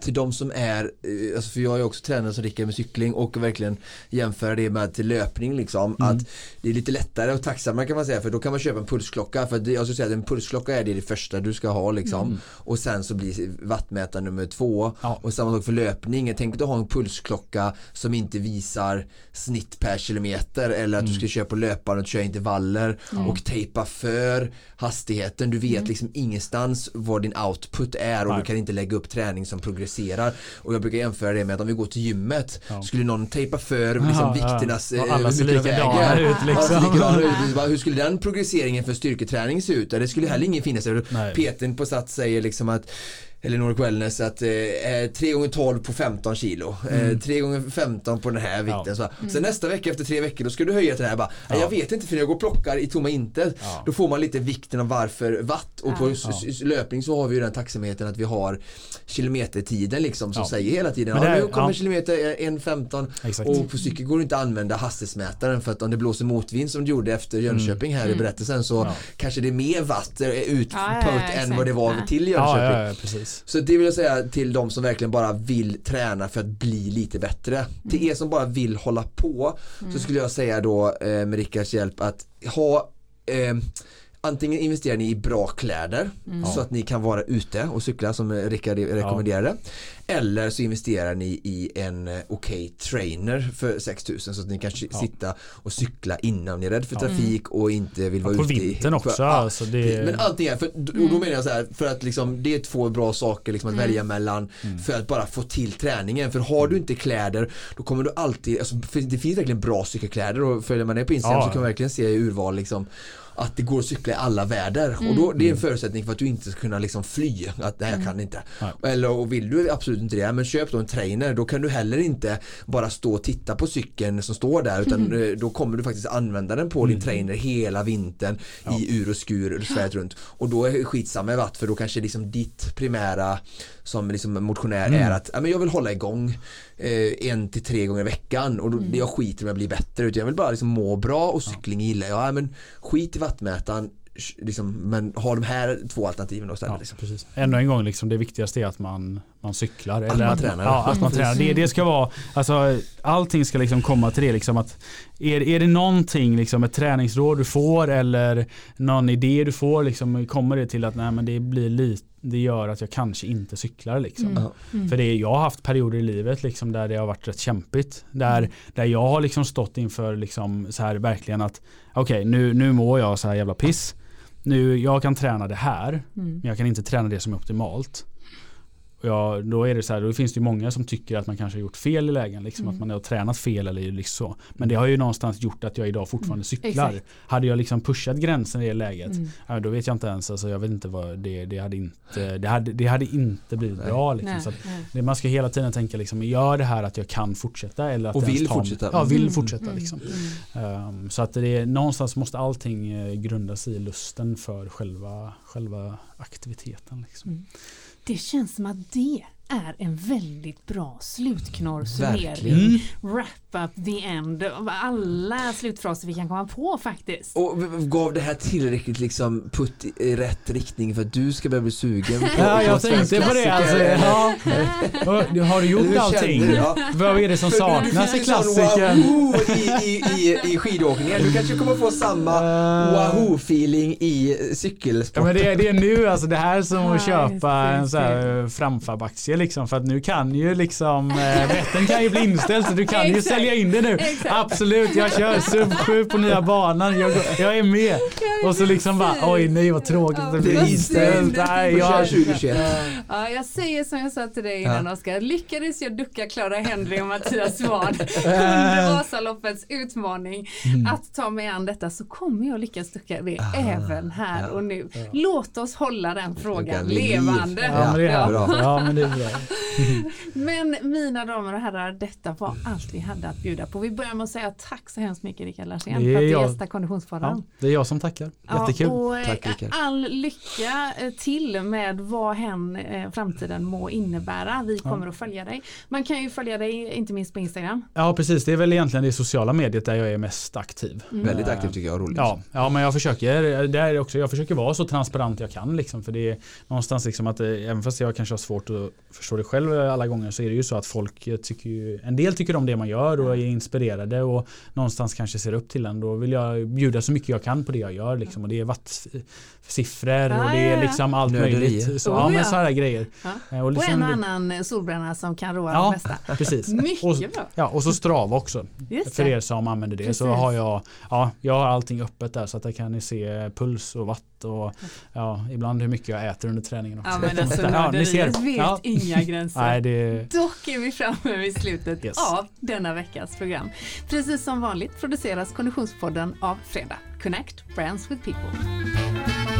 till de som är, eh, alltså för jag är också tränare som Rickard med cykling och verkligen jämföra det med till löpning liksom. Mm. Att det är lite lättare och tacksammare kan man säga för då kan man köpa en pulsklocka. För jag skulle säga att en pulsklocka är det, det första du ska ha liksom. Mm. Och sen så blir wattmätaren nummer två. Ja. Och samma sak för löpning. Tänk att du har en pulsklocka som inte visar snitt per kilometer eller att mm. du ska köra på löparen och köra intervaller och tejpa för hastigheten. Du vet mm. liksom ingenstans vad din output är och Nej. du kan inte lägga upp träning som progresserar. Och jag brukar jämföra det med att om vi går till gymmet ja. skulle någon tejpa för liksom, vikternas ja. alla ser likadana ut liksom. hur skulle den progresseringen för styrketräning se ut? Det skulle heller ingen finnas. Peten på Sats säger liksom att eller Nordic Wellness att eh, 3 gånger 12 på 15 kilo. Eh, mm. 3 gånger 15 på den här vikten. Ja. Så. Mm. Sen nästa vecka efter tre veckor då ska du höja till det här. Bara, ja. Jag vet inte för jag går och plockar i tomma intet. Ja. Då får man lite vikten av varför watt. Och på löpning så har vi ju den tacksamheten att vi har kilometertiden liksom som säger hela tiden. Ja, nu kommer kilometer 1.15 och på cykel går det inte att använda hastighetsmätaren för att om det blåser motvind som det gjorde efter mm. Jönköping här mm. i berättelsen så kanske det är mer watt utput än vad det var till Jönköping. Så det vill jag säga till de som verkligen bara vill träna för att bli lite bättre. Mm. Till er som bara vill hålla på mm. så skulle jag säga då eh, med Rickards hjälp att ha eh, Antingen investerar ni i bra kläder mm. så att ni kan vara ute och cykla som Rickard rekommenderade. Ja. Eller så investerar ni i en eh, okej okay trainer för 6000 så att ni kan ja. sitta och cykla innan ni är rädd för trafik och inte vill vara ja, på ute På vintern också. För, alltså det... Men allting är, för, och då mm. menar jag så här, för att liksom, det är två bra saker liksom att mm. välja mellan mm. för att bara få till träningen. För har du inte kläder då kommer du alltid, alltså, det finns verkligen bra cykelkläder och följer man det på Instagram ja. så kan man verkligen se urval liksom att det går att cykla i alla väder mm. och då, det är en förutsättning för att du inte ska kunna liksom fly. Att nej, jag mm. kan inte. Mm. Eller och vill du absolut inte det, men köp då en trainer. Då kan du heller inte bara stå och titta på cykeln som står där utan mm. då kommer du faktiskt använda den på din mm. trainer hela vintern ja. i ur och skur Sverige runt. Och då är det skitsamma i vatt för då kanske liksom ditt primära som liksom motionär mm. är att ja, men jag vill hålla igång eh, en till tre gånger i veckan och då, mm. jag skiter i om jag blir bättre utan jag vill bara liksom må bra och cykling gillar jag. Ja, men skit i vattmätaren Liksom, men ha de här två alternativen då istället. Ja, liksom. precis. Ännu en gång, liksom, det viktigaste är att man, man cyklar. Att eller man att, tränar. Ja, att man [laughs] tränar. Det, det ska vara, alltså, allting ska liksom komma till det. Liksom, att är, är det någonting, liksom, ett träningsråd du får eller någon idé du får, liksom, kommer det till att nej, men det blir lite det gör att jag kanske inte cyklar. Liksom. Mm. Mm. För det, jag har haft perioder i livet liksom, där det har varit rätt kämpigt. Där, mm. där jag har liksom stått inför liksom, så här, verkligen att okej okay, nu, nu mår jag så här jävla piss. Nu, jag kan träna det här mm. men jag kan inte träna det som är optimalt. Ja, då är det så här, då finns det många som tycker att man kanske har gjort fel i lägen, liksom mm. att man har tränat fel eller liksom så. Men det har ju någonstans gjort att jag idag fortfarande mm. cyklar. Exakt. Hade jag liksom pushat gränsen i det läget, mm. ja, då vet jag inte ens, alltså, jag vet inte vad det, det hade inte, det hade, det hade inte blivit nej. bra. Liksom. Nej, så det, man ska hela tiden tänka, liksom, gör det här att jag kan fortsätta eller att Och vill fortsätta. Ja, vill mm. fortsätta. Mm. Liksom. Um, så att det är, någonstans måste allting eh, grundas i lusten för själva, själva aktiviteten. Liksom. Det känns som att det är en väldigt bra slutknorr-summering. Mm. Wrap up the end av alla slutfraser vi kan komma på faktiskt. Och gav det här tillräckligt liksom putt i rätt riktning för att du ska börja bli sugen på [laughs] Ja, jag tänkte på det. Alltså, ja. Har du gjort allting? Ja. Vad är det som saknas i klassikern? i, i, i, i skidåkningen. Du kanske kommer få samma uh. wahoo-feeling i cykelsport. Ja, men det, är, det är nu, alltså det här är som att köpa en så här framfabaktie liksom för att nu kan ju liksom äh, kan ju bli inställd så du kan ju sälja in det nu. Exakt. Absolut, jag kör sub 7 på nya banan. Jag, jag är med. Och så liksom bara oj nej vad tråkigt ja, det blir inställt. Nej, jag, 2021. Ja, jag säger som jag sa till dig innan ja. Oskar. Lyckades jag ducka Klara Henry och Mattias [laughs] Svahn under Vasaloppets utmaning mm. att ta mig an detta så kommer jag lyckas ducka det ah, även här och nu. Låt oss hålla den frågan levande. Ja, men det är bra. Ja, men det är bra. [laughs] Men mina damer och herrar, detta var allt vi hade att bjuda på. Vi börjar med att säga tack så hemskt mycket Rickard Larsén för att du gästade Konditionspodden. Ja, det är jag som tackar. Jättekul. Ja, och tack, Rickard. all lycka eh, till med vad hen eh, framtiden må innebära. Vi kommer ja. att följa dig. Man kan ju följa dig inte minst på Instagram. Ja precis, det är väl egentligen det sociala mediet där jag är mest aktiv. Mm. Väldigt aktiv tycker jag, roligt. Ja, ja men jag försöker, det är också, jag försöker vara så transparent jag kan liksom, för det är någonstans liksom att eh, även fast jag kanske har svårt att Förstår det själv eh, alla gånger så är det ju så att folk eh, tycker ju, en del tycker om det man gör och är inspirerade och någonstans kanske ser upp till en. Då vill jag bjuda så mycket jag kan på det jag gör liksom. Och det är wattsiffror och det är liksom allt möjligt. Så, oh, ja, men sådana grejer. Ja. Och, liksom, och en och annan solbränna som kan roa ja, de flesta. [laughs] Precis. Mycket och, bra. Ja, och så Strava också. För er som använder det precis. så har jag, ja, jag har allting öppet där så att där kan ni se puls och watt och ja, ibland hur mycket jag äter under träningen också. Ja, men alltså, [laughs] ja, ni ser. vet ja. inga [laughs] gränser. Nej, det... Dock är vi framme vid slutet yes. av denna veckas program. Precis som vanligt produceras Konditionspodden av Fredag. Connect Brands with People.